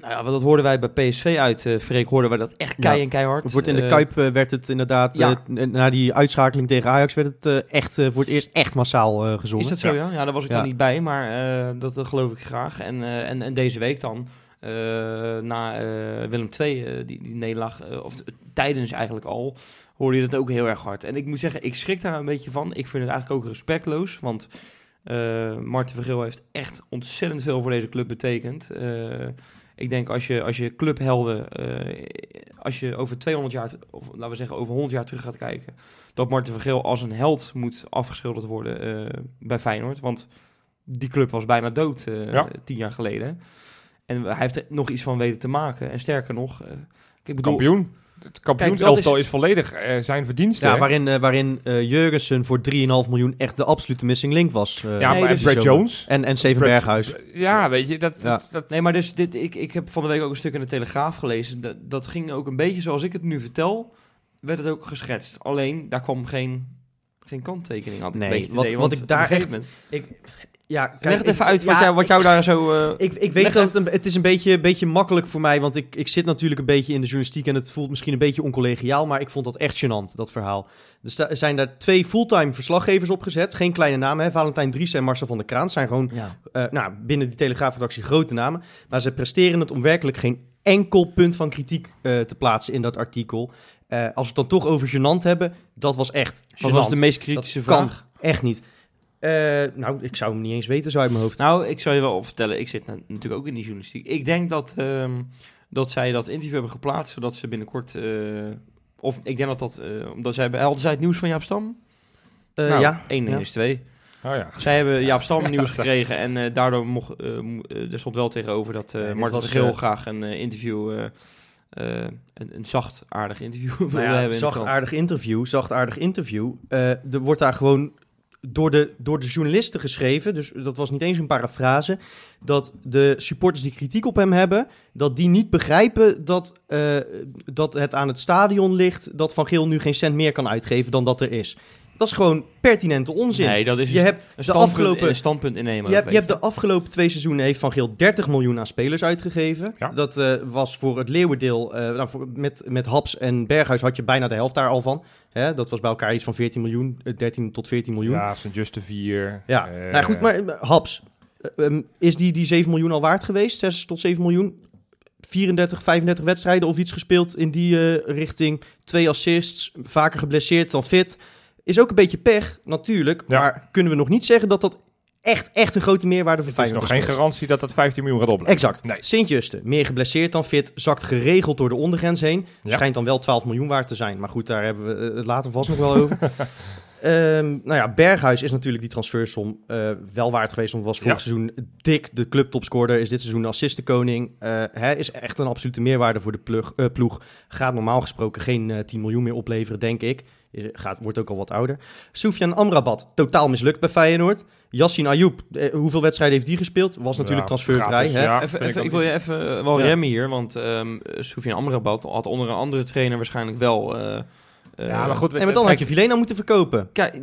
Nou ja, dat hoorden wij bij PSV uit. eh Freek hoorden wij dat echt kei Ja. en keihard. Het wordt in de Eh, Kuip eh, werd het inderdaad, ja. na die uitschakeling tegen Ajax, werd het echt voor het eerst echt massaal gezongen. Is dat zo, ja? Ja, daar was ik dan niet bij, maar dat, geloof ik graag. En, en, en deze week dan, na Willem II, die, die nederlaag, of tijdens eigenlijk al, hoorde je dat ook heel erg hard. En ik moet zeggen, ik schrik daar een beetje van. Ik vind het eigenlijk ook respectloos, want eh Marten Vergeel heeft echt ontzettend veel voor deze club betekend. Ik denk als je, als je clubhelden, eh, als je over 200 jaar, of laten we zeggen over 100 jaar terug gaat kijken, dat Marten Vergeel als een held moet afgeschilderd worden eh, bij Feyenoord. Want die club was bijna dood eh, Ja. tien jaar geleden. En hij heeft er nog iets van weten te maken. En sterker nog, ik bedoel, kampioen. Het kampioenselftal is... volledig eh, zijn verdienste. Ja, hè? waarin, eh, waarin eh, Jurgensen voor 3,5 miljoen echt de absolute missing link was. eh, ja, Nee, maar dus- Brad. Jones. En, en Steven Brad- Berghuis. Ja, weet je, dat... Ja. dat, dat Nee, maar dus dit, ik, ik heb van de week ook een stuk in de Telegraaf gelezen. Dat, dat ging ook een beetje zoals ik het nu vertel, werd het ook geschetst. Alleen, daar kwam geen, geen kanttekening aan. Nee, wat- wat ik daar echt- Ik, ja, kijk, Leg het ik- even uit wat, ja, jou, wat jou daar zo... eh, Ik, ik weet dat het, een, het is een beetje, beetje makkelijk voor mij, want ik, ik zit natuurlijk een beetje in de journalistiek en het voelt misschien een beetje oncollegiaal, maar ik vond dat echt gênant, dat verhaal. Er sta- zijn daar twee fulltime verslaggevers opgezet, geen kleine namen, hè? Valentijn Dries en Marcel van der Kraan zijn gewoon ja. eh, nou, binnen die Telegraafredactie grote namen, maar ze presteren het om werkelijk geen enkel punt van kritiek eh, te plaatsen in dat artikel. Als we het dan toch over gênant hebben, dat was echt Wat was gênant. de meest kritische Dat kan vraag? Echt niet. Eh, nou, ik zou hem niet eens weten zo uit mijn hoofd. Nou, ik zal je wel vertellen, ik zit na- natuurlijk ook in die journalistiek. Ik denk dat, ehm, dat zij dat interview hebben geplaatst, zodat ze binnenkort... eh, of ik denk dat dat... eh, omdat zij hebben... Hadden zij het nieuws van Jaap Stam? Eh, nou, ja. 1 ja. is 2. Oh ja. Zij hebben Jaap Stam nieuws gekregen en eh, daardoor mocht... mo- er stond wel tegenover dat eh Nee, dit Martin Vergeel eh, graag een interview... eh, eh, een, een zacht, aardig interview wilde Nou ja, hebben in de krant. zachtaardig interview, zachtaardig interview. Eh, er wordt daar gewoon door de, door de journalisten geschreven, dus dat was niet eens een parafrase, dat de supporters die kritiek op hem hebben, dat die niet begrijpen dat, eh, dat het aan het stadion ligt dat Van Geel nu geen cent meer kan uitgeven dan dat er is. Dat is gewoon pertinente onzin. Nee, dat is je een, hebt een de afgelopen een standpunt innemen. je hebt, je hebt de afgelopen twee seizoenen heeft Van Geel 30 miljoen aan spelers uitgegeven. Ja. Dat eh, was voor het Leeuwendeel, eh, nou, voor, met, met Haps en Berghuis had je bijna de helft daar al van. Hè, dat was bij elkaar iets van 14 miljoen, eh, 13 tot 14 miljoen. Ja, Ja, St. Juste 4. nou goed, maar eh, Haps, eh, ehm, is die, die 7 miljoen al waard geweest? 6 tot 7 miljoen? 34, 35 wedstrijden of iets gespeeld in die eh, richting. Twee assists, vaker geblesseerd dan fit. Is ook een beetje pech, natuurlijk. Ja. Maar kunnen we nog niet zeggen dat dat echt, echt een grote meerwaarde voor Het is Feyenoord nog geen garantie dat dat 15 miljoen gaat opleveren. Exact. Nee. Sint-Juste, meer geblesseerd dan fit, zakt geregeld door de ondergrens heen. Ja. Schijnt dan wel 12 miljoen waard te zijn. Maar goed, daar hebben we eh, het later vast nog wel over. Ehm, nou ja, Berghuis is natuurlijk die transfersom eh, wel waard geweest. Want was vorig Ja. seizoen dik de clubtopscorer. Is dit seizoen de assistenkoning. Eh hij is echt een absolute meerwaarde voor de plug, ploeg. Gaat normaal gesproken geen eh, 10 miljoen meer opleveren, denk ik. Gaat, wordt ook al wat ouder. Soufiane Amrabat, totaal mislukt bij Feyenoord. Yassin Ayoub, eh, hoeveel wedstrijden heeft die gespeeld? Was natuurlijk Ja, transfervrij. gratis, hè? ja, Even, vind even, ook ik wil je even eh, wel Ja. remmen hier, want um, Soufiane Amrabat had onder een andere trainer waarschijnlijk wel... eh, eh, Ja, maar goed. En maar dan had je Vilena moeten verkopen. Kijk,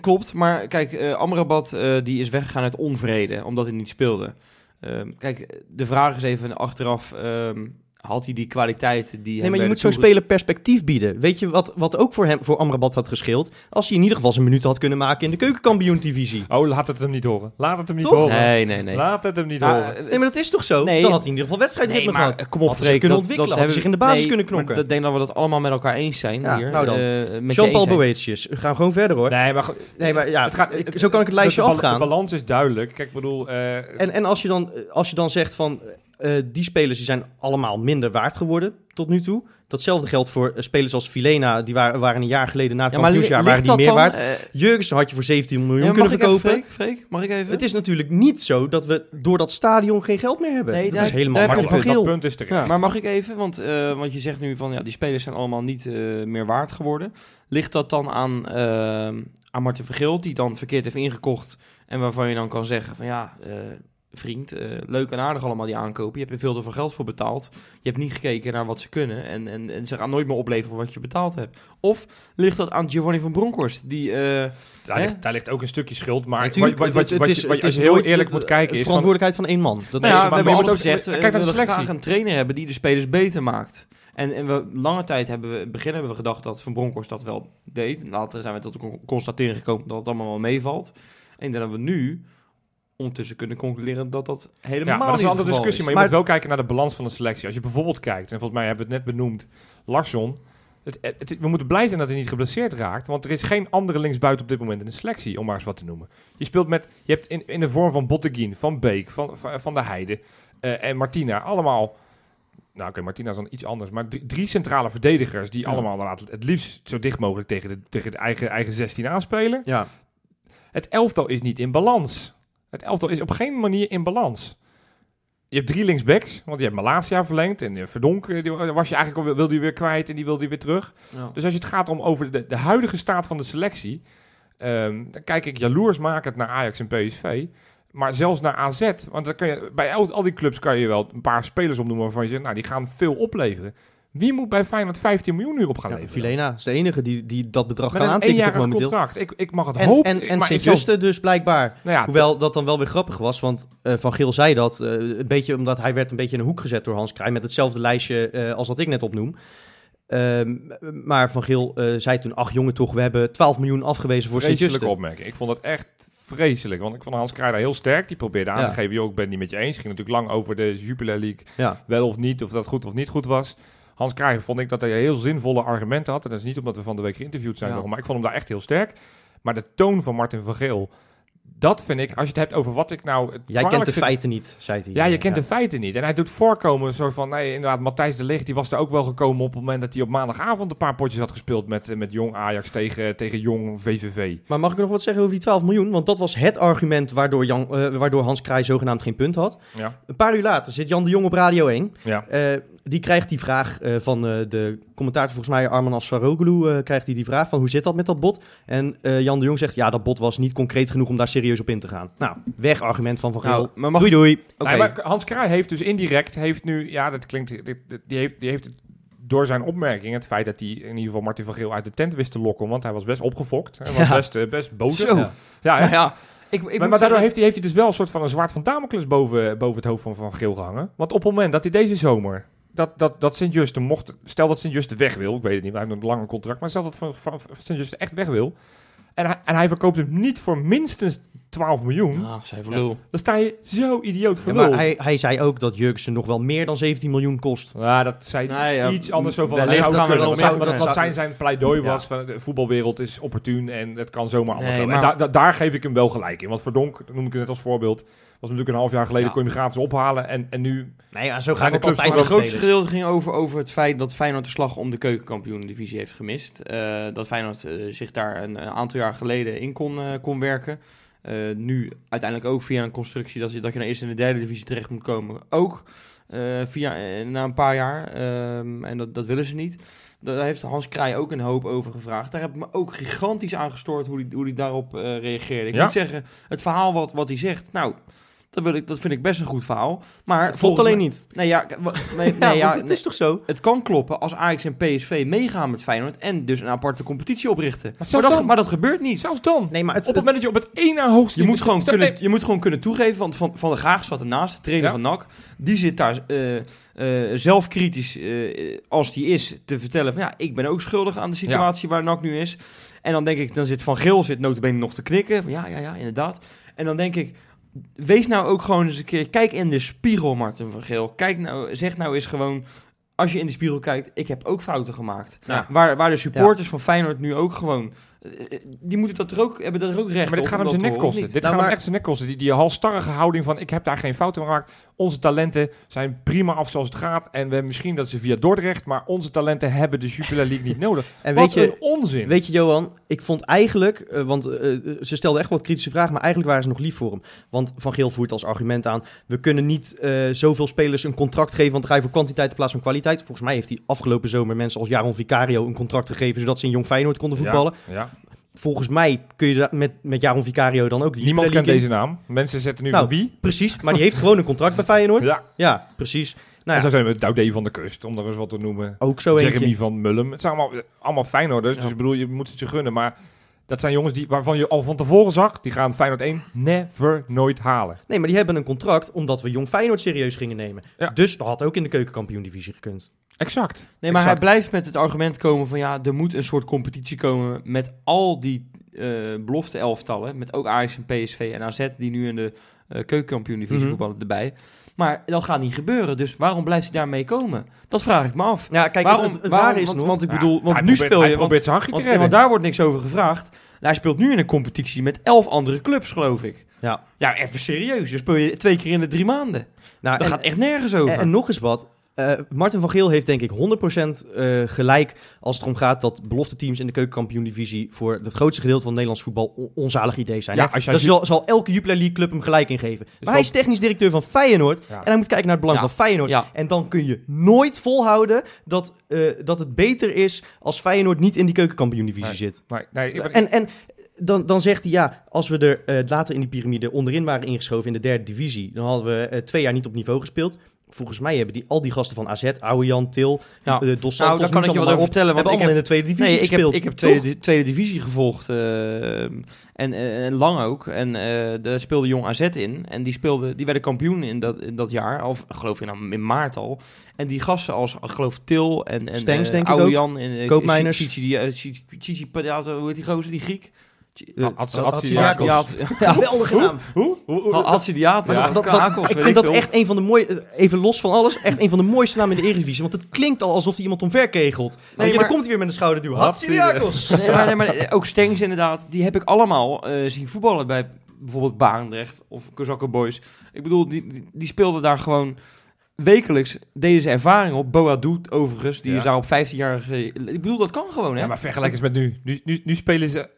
klopt, maar kijk, Amrabat eh, die is weggegaan uit onvrede, omdat hij niet speelde. Ehm, kijk, de vraag is even achteraf, ehm, had hij die kwaliteit die Nee, maar je moet zo'n speler perspectief bieden. Weet je wat, wat ook voor hem, voor Amrabat had gescheeld? Als hij in ieder geval zijn minuut had kunnen maken in de keukenkampioen-divisie. Oh, laat het hem niet horen. Laat het hem niet Toch? horen. Nee, nee, nee. Laat het hem niet Nou, horen. eh, Nee, maar dat is toch zo? Nee. Dan had hij in ieder geval wedstrijdritme Nee, maar gehad. kom op, Had hij Freek. kunnen dat- ontwikkelen, dat had hij hebben- zich in de basis nee, kunnen knokken. dat- Ik denk dat we dat allemaal met elkaar eens zijn Ja, hier. nou dan. Eh, met je Jean-Paul zijn. Boetius. We gaan gewoon verder hoor. Nee, maar, Nee, maar ja, het gaat, ik- zo kan ik het lijstje de, afgaan. De balans is duidelijk. Kijk, ik bedoel... eh, En, en als, je dan, als je dan zegt van eh, die spelers die zijn allemaal minder waard geworden tot nu toe. Datzelfde geldt voor eh, spelers als Filena. Die waren, waren een jaar geleden na het Ja, kampioensjaar waren die dat meer dan, waard. eh, Jurgensen had je voor 17 miljoen ja, mag kunnen ik even, verkopen. Freek? Freek, mag ik even? Het is natuurlijk niet zo dat we door dat stadion geen geld meer hebben. Nee, dat daar- is helemaal Martin je van dat Geel. punt is terecht. Ja. Maar mag ik even, want, eh, want je zegt nu van ja, die spelers zijn allemaal niet eh, meer waard geworden. Ligt dat dan aan, aan Martin Vergeel, die dan verkeerd heeft ingekocht en waarvan je dan kan zeggen van ja, eh, vriend, eh, leuk en aardig allemaal die aankopen. Je hebt er veel te veel geld voor betaald. Je hebt niet gekeken naar wat ze kunnen en, en, en ze gaan nooit meer opleveren wat je betaald hebt. Of ligt dat aan Giovanni van Bronckhorst, die... eh, Daar, Hè? ligt, daar ligt ook een stukje schuld. Maar Natuurlijk, wat, wat, wat, het- wat het je- is- wat je- als je is heel eerlijk moet kijken is verantwoordelijkheid van één man. Dat Nou is, ja, maar we hebben altijd ook- gezegd, eh, kijk naar we de graag een trainer hebben die de spelers beter maakt. En, en we, lange tijd hebben we, in het begin hebben we gedacht dat Van Bronckhorst dat wel deed. Later zijn we tot de con- constatering gekomen dat het allemaal wel meevalt. En denk dat we nu ondertussen kunnen concluderen dat dat helemaal Ja, maar dat is een andere discussie. Maar je moet wel kijken naar de balans van de selectie. Als je bijvoorbeeld kijkt, en volgens mij hebben we het net benoemd, Larsson. Het, het- we moeten blij zijn dat hij niet geblesseerd raakt. Want er is geen andere linksbuiten op dit moment in de selectie, om maar eens wat te noemen. Je speelt met, je hebt in, in de vorm van Botteguin, van Beek, van, van, van de Heide eh, en Martina, allemaal... Nou oké, Martina is dan iets anders. Maar drie, drie centrale verdedigers die Ja. allemaal het liefst zo dicht mogelijk tegen de, tegen de eigen, eigen 16 aanspelen. ja. Het elftal is niet in balans. Het elftal is op geen manier in balans. Je hebt drie linksbacks, want je hebt Malasia verlengd. En eh, Verdonk eh, die was je eigenlijk al, wilde weer kwijt en die wilde je weer terug. Ja. Dus als je het gaat om over de, de huidige staat van de selectie... ehm, dan kijk ik jaloers makend naar Ajax en PSV. Maar zelfs naar AZ. Want dan kan je, bij al, al die clubs kan je wel een paar spelers opnoemen waarvan je zegt... nou, die gaan veel opleveren. Wie moet bij Feyenoord 15 miljoen nu op gaan Ja, leveren? Filena is de enige die, die dat bedrag Met kan een aantekenen op eenjarig momenteel. contract. Ik, ik mag het En, hopen. en, en maar dus blijkbaar. Nou ja, Hoewel dat dan wel weer grappig was, want eh, Van Geel zei dat eh, een beetje omdat hij werd een beetje in een hoek gezet door Hans Kraaij met hetzelfde lijstje eh, als wat ik net opnoem. Ehm, maar Van Geel zei toen, ach jongen toch, we hebben 12 miljoen afgewezen voor vreselijke Sint-Juste. opmerking. Ik vond het echt vreselijk. Want ik vond Hans Kraaij daar heel sterk. Die probeerde aan Ja. te geven, joh, ik ben het niet met je eens. Ging natuurlijk lang over de Jupiler League. Wel of niet, of dat goed of niet goed was. Hans Kraaij vond ik dat hij heel zinvolle argumenten had. En dat is niet omdat we van de week geïnterviewd zijn, Ja. nog, maar ik vond hem daar echt heel sterk. Maar de toon van Martin van Geel, dat vind ik, als je het hebt over wat ik nou... Jij kent de feiten niet, zei hij. Ja, je kent de feiten niet. En hij doet voorkomen zo van, nee, inderdaad, Matthijs de Ligt, die was er ook wel gekomen op het moment dat hij op maandagavond een paar potjes had gespeeld met, eh, met Jong Ajax tegen, tegen Jong VVV. Maar mag ik nog wat zeggen over die 12 miljoen? Want dat was het argument waardoor, Jan, eh, waardoor Hans Kraaij zogenaamd geen punt had. Ja, Een paar uur later zit Jan de Jong op Radio 1. ja. Eh, die krijgt die vraag eh, van eh, de commentator, volgens mij Arman Asfaroglu, eh krijgt hij die vraag van hoe zit dat met dat bot? En eh, Jan de Jong zegt, ja, dat bot was niet concreet genoeg om daar serieus op in te gaan. Nou, weg argument van Van Geel. Nou, maar mag doei doei. Oké. Nee, maar Hans Kraaij heeft dus indirect, heeft nu, ja, dat klinkt, die heeft, die heeft het door zijn opmerking, het feit dat hij in ieder geval Martin van Geel uit de tent wist te lokken, want hij was best opgefokt. Hij was Ja. best, best boos. Zo. Ja, ja? Nou ja, ik, ik maar, daardoor zeggen- heeft hij, heeft hij dus wel een soort van een zwaard van Damocles boven, boven het hoofd van Van Geel gehangen. Want op het moment dat hij deze zomer, dat, dat, dat Sint-Juste mocht, stel dat Sint-Juste weg wil, ik weet het niet, hij heeft nog een langer contract, maar stel dat van, van, van Sint-Juste echt weg wil, en hij, en hij verkoopt hem niet voor minstens 12 miljoen, Ah, voor lul. dan sta je zo idioot Ja, voor maar lul. hij, hij zei ook dat Jurgensen nog wel meer dan 17 miljoen kost. Ja, dat zei Nee, ja, iets anders zo van. wellicht dat zou gaan we kunnen, dat maar zo- wat, wat ja. zijn, zijn pleidooi Ja. was van de voetbalwereld is opportun en het kan zomaar anders Nee, lopen. maar- En da- da- daar geef ik hem wel gelijk in. Want Verdonk, dat noem ik het net als voorbeeld, natuurlijk een half jaar geleden, Ja. kon je hem gratis ophalen. En, en nu, Nee, ja, zo gaat de het altijd Maar het grootste gedeelte ging over, over het feit dat Feyenoord de slag om de keukenkampioen-divisie heeft gemist. Eh, dat Feyenoord eh, zich daar een, eh, aantal jaar geleden in kon, eh, kon werken. Eh, nu uiteindelijk ook via een constructie dat je, dat je naar eerst in de derde divisie terecht moet komen. Ook eh, via, na een paar jaar. Ehm, en dat, dat willen ze niet. Daar heeft Hans Kraaij ook een hoop over gevraagd. Daar heb ik me ook gigantisch aan gestoord hoe hij hoe die daarop eh, reageerde. Ik Ja. moet zeggen, het verhaal wat, wat hij zegt, nou, Dat, wil ik, dat vind ik best een goed verhaal. Maar Het klopt alleen niet. Nee, ja, nee, Ja, nee, ja, want het is toch zo? het kan kloppen als Ajax en PSV meegaan met Feyenoord en dus een aparte competitie oprichten. Maar, zelfs dat, dan- maar dat gebeurt niet. Zelfs dan. Nee, maar het, op het moment dat je op het één na hoogste Je moet, gewoon Stel- kunnen, nee, je moet gewoon kunnen toegeven, want Van, van der Graag zat ernaast, de trainer Ja. van NAC. Die zit daar eh, eh, zelfkritisch, eh, als die is, te vertellen van ja, ik ben ook schuldig aan de situatie waar NAC nu is. En dan denk ik, dan zit Van Geel zit notabene nog te knikken. Van, ja, ja, ja, inderdaad. En dan denk ik, wees nou ook gewoon eens een keer, kijk in de spiegel, Martin van Geel. Kijk nou, zeg nou eens gewoon, als je in de spiegel kijkt, ik heb ook fouten gemaakt. Ja. Waar, waar de supporters van Feyenoord nu ook gewoon, die moeten dat er ook, hebben dat er ook recht maar dit op gaat om hem zijn nek kosten. Dit Nou, gaat hem maar- echt zijn nek kosten. Die, die halstarrige houding van ik heb daar geen fouten gemaakt. Onze talenten zijn prima af zoals het gaat. En we hebben misschien dat ze via Dordrecht. Maar onze talenten hebben de Jupiler League niet nodig. en Wat weet je, een onzin. Weet je, Johan, ik vond eigenlijk, eh, want eh, eh, ze stelde echt wat kritische vragen, maar eigenlijk waren ze nog lief voor hem. Want Van Geel voert als argument aan, we kunnen niet eh, zoveel spelers een contract geven, want dan ga je voor kwantiteit in plaats van kwaliteit. Volgens mij heeft hij afgelopen zomer mensen als Jaron Vicario een contract gegeven, zodat ze in Jong Feyenoord konden voetballen. Ja, ja. Volgens mij kun je dat met, met Jaron Vicario dan ook... die Niemand kent deze naam. Mensen zetten nu Nou, van wie. Precies, maar die heeft gewoon een contract bij Feyenoord. Ja, Ja. precies. En Nou zo ja, zijn we Doudé van de Kust, om er eens wat te noemen. ook zo Jeremy eentje. van Mullum. Het zijn allemaal, allemaal Feyenoorders. Dus ik bedoel, je moet het je gunnen. Maar dat zijn jongens die, waarvan je al van tevoren zag... die gaan Feyenoord 1 never nooit halen. Nee, maar die hebben een contract omdat we Jong Feyenoord serieus gingen nemen. Ja. Dus dat had ook in de keukenkampioen-divisie gekund. Exact. Nee, maar Exact. hij blijft met het argument komen van ja, er moet een soort competitie komen met al die eh belofte elftallen, met ook Ajax en PSV en AZ die nu in de eh keukenkampioen-divisie Mhm. voetballen erbij. Maar dat gaat niet gebeuren, dus waarom blijft hij daarmee komen? Dat vraag ik me af. Ja, kijk, waarom, het, het, het waarom- rare is want, nog... want ik Ja, bedoel, want nu probeert- speel hij je, want, want, redden. want daar wordt niks over gevraagd. Hij speelt nu in een competitie met elf andere clubs, geloof ik. Ja. Ja, even serieus. Je speel je twee keer in de drie maanden. nou, Dat en- gaat echt nergens over. En, en nog eens wat. Eh, Martin van Geel heeft denk ik 100% eh, gelijk als het erom gaat dat belofte teams in de keukenkampioen-divisie voor het grootste gedeelte van Nederlands voetbal on- onzalig idee zijn. Ja, als je- zal, zal elke Jupiler League club hem gelijk in geven. maar wel- hij is technisch directeur van Feyenoord Ja. en hij moet kijken naar het belang Ja. van Feyenoord. Ja. En dan kun je nooit volhouden dat, eh, dat het beter is als Feyenoord niet in die keukenkampioen-divisie Nee. zit. Nee, nee, ik- En, en dan, dan zegt hij, ja, als we er later in die piramide onderin waren ingeschoven in de derde divisie, dan hadden we twee jaar niet op niveau gespeeld. Volgens mij hebben die, al die gasten van AZ, Oude Jan, Til, Ja. eh, Dos Nou, Santos, daar kan ik je wat over op, vertellen, want hebben ik heb- in de tweede divisie Nee, ik heb, ik heb tweede, di- tweede divisie gevolgd. eh, en, lang ook. En eh daar speelde Jong AZ in. En die, speelde, die werden kampioen in dat, in dat jaar. Of geloof ik nou in maart al. En die gasten als, geloof Til en, en Stengs, eh, denk ik Oude ook. Jan. En, eh, Koopmeiners. Cici, die, eh, Cici Padiato, hoe heet die gozer, die Griek? Eh, Geweldige naam. Hoe? Hoe? ik vind dat echt een van de mooie, even los van alles, echt een van de mooiste namen in de Eredivisie. Want het klinkt al alsof hij iemand omverkegelt. Nee, maar- dan komt hij weer met een schouderduw. Hatsidiakos! Nee, maar, nee, maar eh, ook Stengs inderdaad, die heb ik allemaal eh, zien voetballen bij bijvoorbeeld Barendrecht of Kozakke Boys. Ik bedoel, die, die, die speelden daar gewoon wekelijks, deden ze ervaring op. Boa doet overigens, die Ja. is daar op 15-jarige... Ik bedoel, dat kan gewoon, hè? Ja, maar vergelijk eens met nu. Nu, nu. nu spelen ze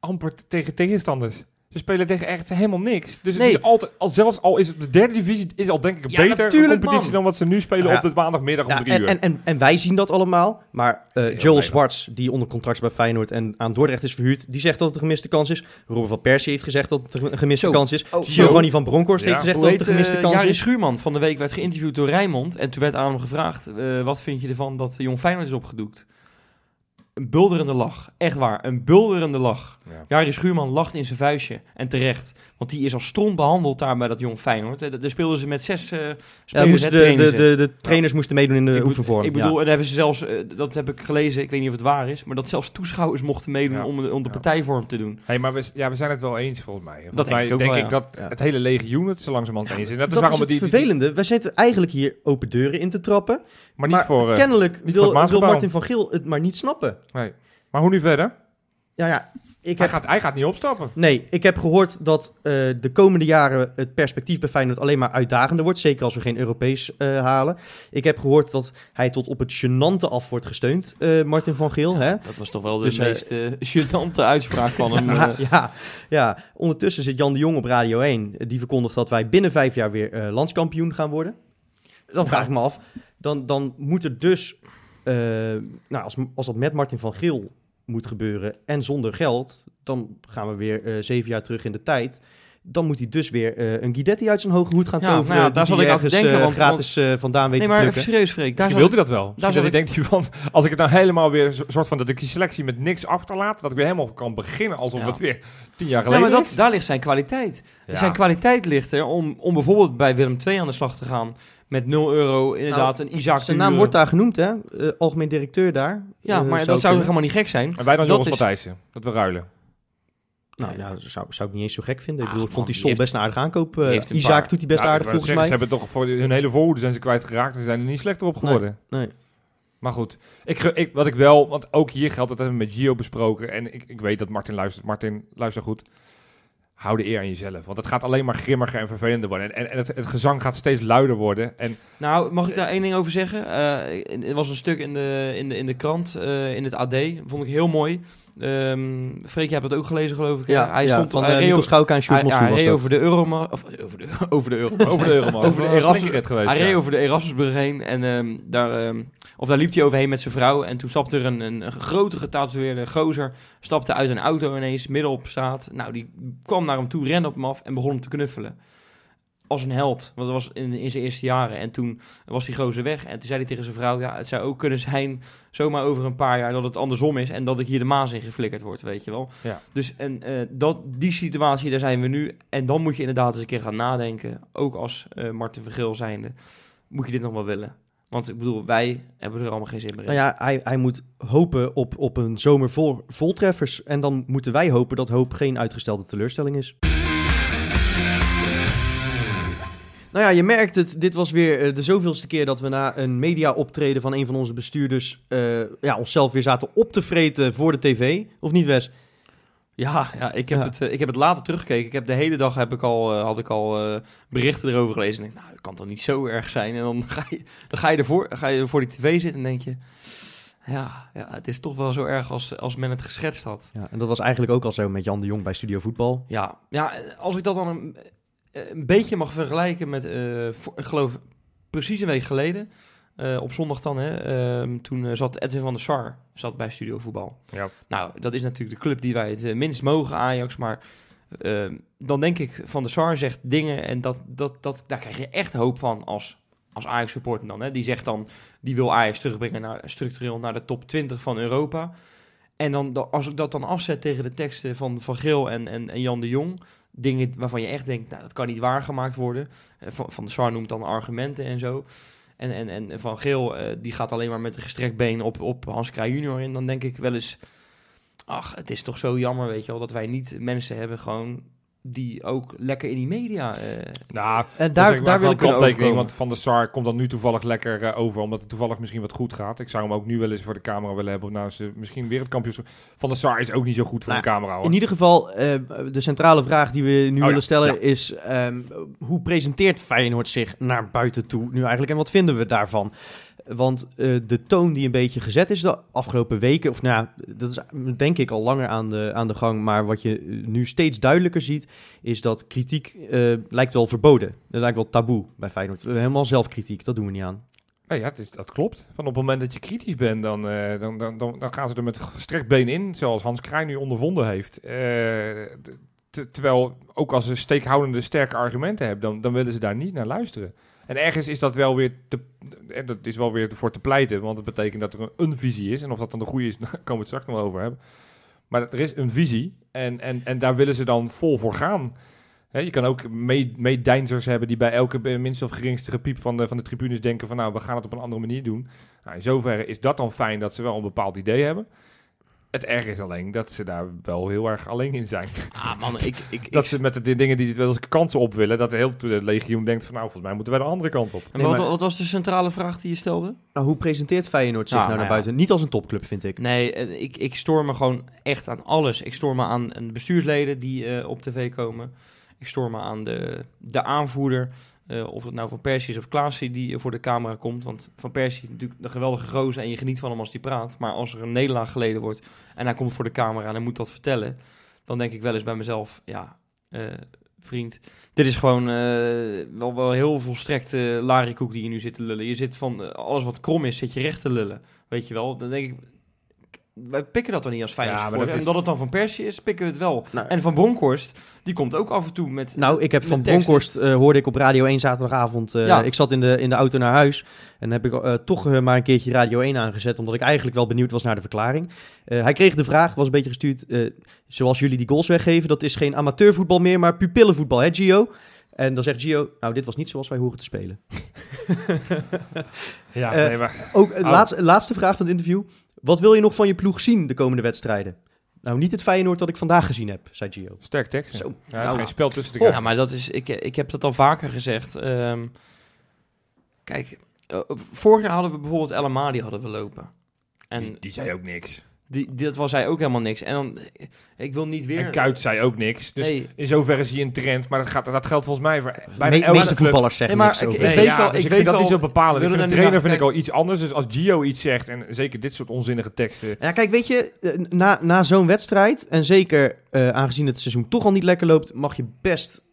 amper tegen tegenstanders. Ze spelen tegen echt helemaal niks. Dus het is altijd, al zelfs al is het de derde divisie, is al denk ik Ja, een natuurlijk, competitie man. dan wat ze nu spelen Ja. op de maandagmiddag om drie en, uur. en, en, en wij zien dat allemaal. Maar eh, Joel. Zwarts, die onder contract is bij Feyenoord en aan Dordrecht is verhuurd, die zegt dat het een gemiste kans is. Robert van Persie heeft gezegd dat het een gemiste Zo. kans is. Oh, Giovanni van Bronckhorst Ja. heeft gezegd Hoe dat het een gemiste eh, kans Jari is. Schuurman van de week werd geïnterviewd door Rijnmond. En toen werd aan hem gevraagd, eh, wat vind je ervan dat Jong Feyenoord is opgedoekt? Een bulderende lach. Echt waar, een bulderende lach. Ja. Jari Schuurman lacht in zijn vuistje. En terecht. Want die is als stront behandeld daar bij dat Jong Feyenoord. Daar speelden ze met zes eh Ja, spelers. hè, de, de, de, de trainers moesten meedoen in de Ik oefenvorm. Ik bedoel, en daar hebben ze zelfs, eh, dat heb ik gelezen, ik weet niet of het waar is, maar dat zelfs toeschouwers mochten meedoen Ja. om de, om de Ja. partijvorm te doen. Hey, maar we, ja, we zijn het wel eens volgens mij. Volgens denk mij ik ook denk wel, ik ja. dat Ja. het hele legioen het zo langzamerhand eens is. En dat, dat is waarom is het die, die- vervelende. We zitten eigenlijk hier open deuren in te trappen. maar niet voor. eh, kennelijk voor wil, Maasgebouw. Martin van Geel het maar niet snappen. nee. Maar hoe nu verder? Ja, ja. Ik Hij heb, gaat, hij gaat niet opstappen. nee, ik heb gehoord dat eh, de komende jaren het perspectief bij Feyenoord alleen maar uitdagender wordt. Zeker als we geen Europees eh, halen. Ik heb gehoord dat hij tot op het gênante af wordt gesteund, eh, Martin van Geel. Hè? Dat was toch wel de Dus, meest eh gênante uitspraak van hem. Ja, eh. ja, ja, ondertussen zit Jan de Jong op Radio 1. Die verkondigt dat wij binnen vijf jaar weer eh, landskampioen gaan worden. Dan vraag ik me af, dan, dan moet er dus, eh, nou, als, als dat met Martin van Geel moet gebeuren en zonder geld, dan gaan we weer eh, zeven jaar terug in de tijd. dan moet hij dus weer eh, een Guidetti uit zijn hoge hoed gaan Ja, toveren. nou ja, daar zat ik hij aan te denken, eh, want- gratis eh, vandaan weet Nee, maar even serieus, Freek. Daar wilt hij dat wel. Zat dat hij denkt van, als ik het nou helemaal weer een soort van dat ik die selectie met niks achterlaat, dat ik weer helemaal kan beginnen alsof Ja. het weer tien jaar Nee, geleden maar dat, is. daar ligt zijn kwaliteit. Ja. Zijn kwaliteit ligt er om, om bijvoorbeeld bij Willem II aan de slag te gaan. Met 0 euro inderdaad een Isaac Zijn naam wordt daar genoemd, hè? Algemeen directeur daar. Ja, Eh, maar dat zou helemaal niet gek zijn. En wij dan Dat Joris is- Matthijssen, dat we ruilen. Nou ja, dat zou, zou ik niet eens zo gek vinden. Ik Ach, bedoel, ik vond man, die die Sol best een aardige aankoop. Die heeft een Isaac paar- doet hij best Ja, aardig volgens mij. Ze hebben toch voor hun hele voorhoede zijn ze kwijtgeraakt en ze zijn er niet slechter op geworden. Nee. Maar goed, ik, ik, wat ik wel, want ook hier geldt, dat hebben we met Gio besproken. En ik, ik weet dat Martin luistert. Martin, luister goed. Hou de eer aan jezelf. Want het gaat alleen maar grimmiger en vervelender worden. En, en het, het gezang gaat steeds luider worden. En Nou, mag ik daar één ding over zeggen? Eh, er was een stuk in de, in de, in de krant, eh, in het AD. Vond ik heel mooi. Ehm Freek, je hebt het ook gelezen, geloof ik. hè? Ja, hij ja, stond van hij uh, reed Nico o- Schouka en Sjoerd hij, Mossel hij dat. over de Euro... Of over de, over de Euro. over de Euroman. Over de Erasmus- geweest. Hij reed ja. over de Erasmusbrug heen en ehm, daar, ehm, of daar liep hij overheen met zijn vrouw. En toen stapte er een, een, een grote getatoeëerde gozer, stapte uit een auto ineens, midden op straat. Nou, die kwam naar hem toe, rende op hem af en begon hem te knuffelen. Als een held, want dat was in, in zijn eerste jaren. En toen was die gozer weg en toen zei hij tegen zijn vrouw... ja, het zou ook kunnen zijn, zomaar over een paar jaar, dat het andersom is... en dat ik hier de maas in geflikkerd word, weet je wel. Ja. Dus en, eh, dat, die situatie, daar zijn we nu. En dan moet je inderdaad eens een keer gaan nadenken, ook als eh Martin Vergeel zijnde... moet je dit nog wel willen? Want ik bedoel, wij hebben er allemaal geen zin meer in. Nou ja, hij, hij moet hopen op, op een zomer vol, vol treffers. En dan moeten wij hopen dat hoop geen uitgestelde teleurstelling is. Nou ja, je merkt het. Dit was weer eh, de zoveelste keer dat we na een media-optreden van een van onze bestuurders... eh, ja, onszelf weer zaten op te vreten voor de tv. Of niet, Wes? Ja, ja, ik, heb Ja. Het, eh, ik heb het later teruggekeken. Ik heb de hele dag heb ik al, had ik al berichten erover gelezen. En ik denk, nou, dat kan toch niet zo erg zijn. En dan ga je, dan ga je, ervoor, ga je voor die tv zitten en denk je... Ja, ja, het is toch wel zo erg als, als men het geschetst had. Ja, en dat was eigenlijk ook al zo met Jan de Jong bij Studio Voetbal. Ja, ja als ik dat dan een, een beetje mag vergelijken met, eh, voor- ik geloof, precies een week geleden... eh, op zondag dan, hè, ehm, toen eh, zat Edwin van der Sar zat bij Studio Voetbal. Ja. Nou, dat is natuurlijk de club die wij het minst mogen, Ajax. Maar eh, dan denk ik, Van der Sar zegt dingen en dat, dat, dat, daar krijg je echt hoop van als, als Ajax-supporter dan. Hè. Die zegt dan, die wil Ajax terugbrengen naar, structureel naar de top 20 van Europa. En dan, dan- als ik dat dan afzet tegen de teksten van Van Geel en, en, en Jan de Jong... Dingen waarvan je echt denkt, nou, dat kan niet waargemaakt worden. Eh, Van, van der Sar noemt dan argumenten en zo. En, en, en Van Geel, eh, die gaat alleen maar met een gestrekt been op, op Hans Kraaij junior in. Dan denk ik wel eens, ach, het is toch zo jammer, weet je wel, dat wij niet mensen hebben gewoon die ook lekker in die media... eh, Nou, En daar, daar, daar wil ik een want Van der Sar komt dan nu toevallig lekker eh, over, omdat het toevallig misschien wat goed gaat. Ik zou hem ook nu wel eens voor de camera willen hebben, nou ze misschien weer het kampioenschap. Van der Sar is ook niet zo goed voor Nou, de camera hoor. In ieder geval, eh, de centrale vraag die we nu ja, willen stellen ja. is... ehm, hoe presenteert Feyenoord zich naar buiten toe nu eigenlijk? En wat vinden we daarvan? Want eh, de toon die een beetje gezet is de afgelopen weken... of nou dat is denk ik al langer aan de, aan de gang... maar wat je eh, nu steeds duidelijker ziet... is dat kritiek eh, lijkt wel verboden. Het lijkt wel taboe bij Feyenoord. Helemaal zelfkritiek, dat doen we niet aan. Ja, het is, dat klopt. Van op het moment dat je kritisch bent, dan, dan, dan, dan, gaan ze er met gestrekt been in, zoals Hans Kraaij nu ondervonden heeft. Terwijl, ook als ze steekhoudende sterke argumenten hebben, dan, dan willen ze daar niet naar luisteren. En ergens is dat wel weer te, eh, dat is wel weer voor te pleiten, want het betekent dat er een, visie is. En of dat dan de goede is, daar komen we het straks nog over hebben. Maar er is een visie en, en, en daar willen ze dan vol voor gaan. Je kan ook mee- meedeinzers hebben die bij elke minste of geringste gepiep van de, van de tribunes denken van nou, we gaan het op een andere manier doen. Nou, in zoverre is dat dan fijn dat ze wel een bepaald idee hebben. Het erg is alleen dat ze daar wel heel erg alleen in zijn. ah man, ik... ik, Dat ik- ze met de dingen die wel eens kansen op willen, dat de hele de legioen denkt van nou, volgens mij moeten wij de andere kant op. en Nee, wat, maar- wat was de centrale vraag die je stelde? Nou, hoe presenteert Feyenoord zich Nou, nou, naar nou ja. buiten? Niet als een topclub, vind ik. Nee, eh, ik, ik stoor me gewoon echt aan alles. Ik stoor me aan aan de bestuursleden die eh, op tv komen. Ik stoor me aan de, de aanvoerder. Eh, of het nou Van Persie is of Klaasie die eh, voor de camera komt. Want Van Persie is natuurlijk een geweldige gozer en je geniet van hem als hij praat. Maar als er een nederlaag geleden wordt en hij komt voor de camera en hij moet dat vertellen... dan denk ik wel eens bij mezelf, ja, eh, vriend... Dit is gewoon wel, wel heel volstrekt larikoek die je nu zit te lullen. Je zit van alles wat krom is, zit je recht te lullen. Weet je wel? Dan denk ik, wij pikken dat dan niet als Feyenoord Ja, maar supporter. dat En dat het dan van Persie is, pikken we het wel. Nou, En van Bronkhorst, die komt ook af en toe met... Nou, ik heb van. Bronkhorst eh, hoorde ik op Radio 1 zaterdagavond. eh, Ja. Ik zat in de, in de auto naar huis en heb ik eh, toch maar een keertje Radio 1 aangezet, omdat ik eigenlijk wel benieuwd was naar de verklaring. Eh, hij kreeg de vraag, was een beetje gestuurd, eh, zoals jullie die goals weggeven, dat is geen amateurvoetbal meer, maar pupillenvoetbal, hè Gio? En dan zegt Gio, nou dit was niet zoals wij horen te spelen. Ja, nee, maar... Ook Oh. laatste, laatste vraag van het interview. Wat wil je nog van je ploeg zien de komende wedstrijden? Nou, niet het Feyenoord dat ik vandaag gezien heb, zei Gio. Sterk tekst. Zo. Ja, er is Nou, geen spel tussen te Oh. krijgen. Ja, maar dat is, ik, ik heb dat al vaker gezegd. Ehm, kijk, eh, vorig jaar hadden we bijvoorbeeld El Amadi hadden we lopen. En die, die zei ook niks. Die, dat was hij ook helemaal niks. En dan, ik wil niet weer... En Kuit zei ook niks. Dus nee, in zoverre zie je een trend. Maar dat, gaat, dat geldt volgens mij voor bijna De elke meeste club. voetballers zeggen Nee, maar niks ik- over. ik weet ja, wel- dus ik ik weet vind dat wel- niet zo bepalend. Ik willen vind er een trainer vind ik al iets anders. Dus als Gio iets zegt, en zeker dit soort onzinnige teksten... Ja, kijk, weet je, eh, na, na zo'n wedstrijd, en zeker eh, aangezien het seizoen toch al niet lekker loopt, mag je best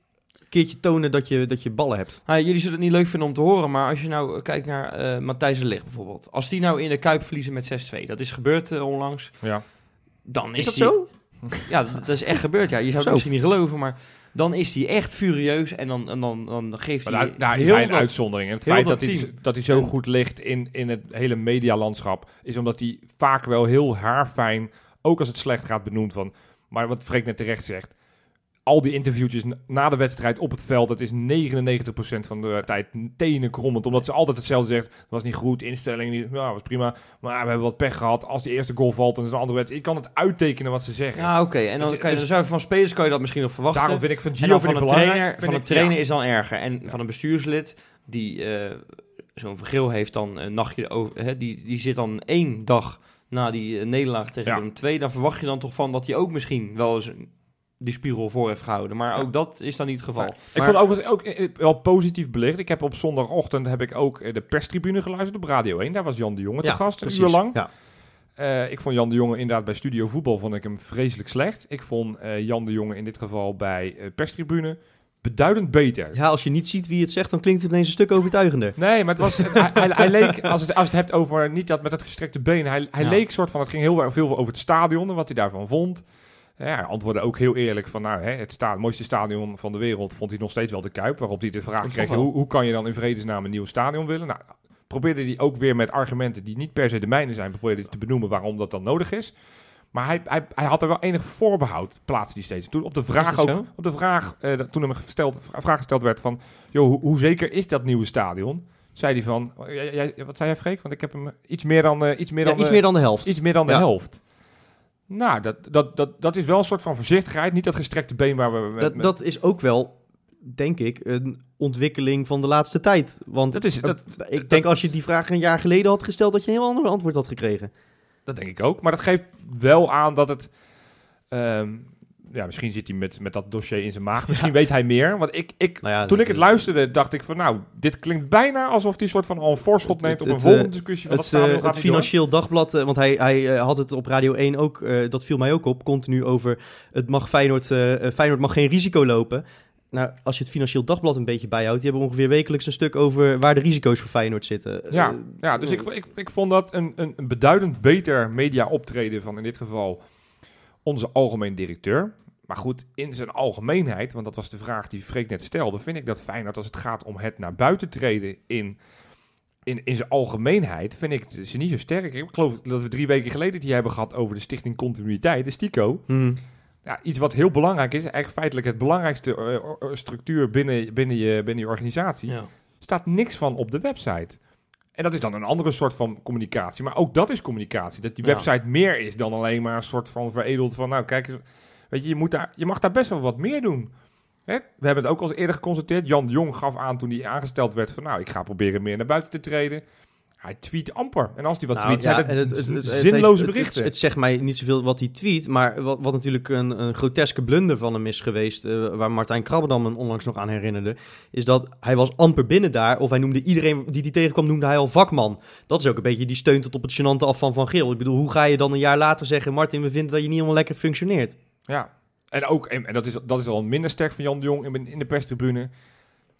keertje tonen dat je, dat je ballen hebt. Nou, jullie zullen het niet leuk vinden om te horen, maar als je nou eh, kijkt naar eh Matthijs de Ligt bijvoorbeeld. Als die nou in de Kuip verliezen met 6-2, dat is gebeurd eh, onlangs, Ja. dan is, Is dat die- zo? Ja, dat is echt gebeurd. Ja, je zou het Zo. misschien niet geloven, maar dan is hij echt furieus en dan, en dan, dan geeft hij daar, daar is hij een dat- uitzondering. En het feit dat dat hij, dat hij zo goed ligt in, in het hele medialandschap... is omdat hij vaak wel heel haarfijn, ook als het slecht gaat, benoemd van... Maar wat Freek net terecht zegt... Al die interviewtjes na- de wedstrijd op het veld... dat is 99% van de tijd tenen krommend. Omdat ze altijd hetzelfde zegt. Het was niet goed, instelling niet... Ja, was prima. Maar we hebben wat pech gehad. Als die eerste goal valt, dan is een andere wedstrijd. Je kan het uittekenen wat ze zeggen. Ja, oké. En dan kan je, dus- je van spelers kan je dat misschien nog verwachten. Daarom vind ik van Gio van ik een trainer, van een ik- trainer ja. is dan erger. En van een bestuurslid die eh, zo'n vergeel heeft dan een nachtje over, hè, die, die zit dan één dag na die eh, nederlaag tegen Ja. Willem II. Dan verwacht je dan toch van dat hij ook misschien wel eens een- die spiegel voor heeft gehouden. Maar Ja. ook dat is dan niet het geval. Ik Maar- vond overigens ook eh, wel positief belicht. Ik heb op zondagochtend heb ik ook eh, de perstribune geluisterd op Radio 1. Daar was Jan de Jonge te Ja, gast, precies. een uur lang. Ja. Eh, ik vond Jan de Jonge inderdaad bij Studio Voetbal vond ik hem vreselijk slecht. Ik vond eh, Jan de Jonge in dit geval bij eh perstribune beduidend beter. Ja, als je niet ziet wie het zegt, dan klinkt het ineens een stuk overtuigender. Nee, maar het was, het- hij, hij, hij leek, als het, als het hebt over, niet dat met het gestrekte been, hij, hij Ja. leek soort van, het ging heel erg veel over het stadion en wat hij daarvan vond. Ja, antwoordde ook heel eerlijk van, nou, hè, het, sta, mooiste stadion van de wereld vond hij nog steeds wel de Kuip. Waarop hij de vraag kreeg, hoe, hoe kan je dan in vredesnaam een nieuw stadion willen? Nou, probeerde hij ook weer met argumenten die niet per se de mijne zijn, probeerde hij te benoemen waarom dat dan nodig is. Maar hij, hij, hij had er wel enig voorbehoud, plaatste hij steeds. Toen op de vraag, ook, op de vraag eh, toen hem gesteld, vra- vraag gesteld werd van, joh, hoe, hoe zeker is dat nieuwe stadion? Zei hij van, jij, jij- wat zei jij Freek? Want ik heb hem iets meer dan, eh, iets meer Ja, dan, iets eh, meer dan de helft. iets meer dan de Ja. helft. Nou, dat, dat, dat, dat is wel een soort van voorzichtigheid. Niet dat gestrekte been waar we... met- dat, met- dat is ook wel, denk ik, een ontwikkeling van de laatste tijd. Want Dat is- dat- eh, ik denk als je die vraag een jaar geleden had gesteld, dat je een heel ander antwoord had gekregen. Dat denk ik ook. Maar dat geeft wel aan dat het... ehm, ja, misschien zit hij met, met dat dossier in zijn maag. Misschien weet hij meer. Want ik, ik, Nou ja, toen ik het luisterde, dacht ik van... Nou, dit klinkt bijna alsof hij soort van al een voorschot neemt op Het- een het, volgende eh, discussie van Het, dat eh, het door. Financieel Dagblad, eh, want hij, hij had het op Radio 1 ook, eh, dat viel mij ook op, continu over het mag Feyenoord, Feyenoord mag geen risico lopen. Nou, als je het Financieel Dagblad een beetje bijhoudt, die hebben ongeveer wekelijks een stuk over waar de risico's voor Feyenoord zitten. Ja, ja dus ik, ik, ik vond dat een, een, een beduidend beter media optreden van in dit geval onze algemeen directeur. Maar goed, in zijn algemeenheid, want dat was de vraag die Freek net stelde, vind ik dat Feyenoord als het gaat om het naar buiten treden in, in, in zijn algemeenheid, vind ik ze niet zo sterk. Ik geloof dat we drie weken geleden het hier hebben gehad over de Stichting Continuïteit, de STICO. hmm. Ja, iets wat heel belangrijk is, eigenlijk feitelijk het belangrijkste eh, structuur binnen, binnen, je, binnen je organisatie Ja. staat niks van op de website. En dat is dan een andere soort van communicatie. Maar ook dat is communicatie. Dat die Ja. website meer is dan alleen maar een soort van veredeld van... Nou, kijk, eens, weet je, je, moet daar, je mag daar best wel wat meer doen. Hè? We hebben het ook al eerder geconstateerd. Jan de Jong gaf aan toen hij aangesteld werd van... Nou, ik ga proberen meer naar buiten te treden. Hij tweet amper. En als hij wat Nou, tweet, ja, zijn het, het- zinloze berichten. Het, zegt mij niet zoveel wat hij tweet, maar wat, wat natuurlijk een, een groteske blunder van hem is geweest, eh, waar Martijn Krabbedam hem onlangs nog aan herinnerde, is dat hij was amper binnen daar, of hij noemde iedereen die hij tegenkwam, noemde hij al vakman. Dat is ook een beetje die steun tot op het gênante af van Van Geel. Ik bedoel, hoe ga je dan een jaar later zeggen, Martin, we vinden dat je niet helemaal lekker functioneert? Ja, en ook, en, en dat, is, dat is al minder sterk van Jan de Jong in, in de perstribune.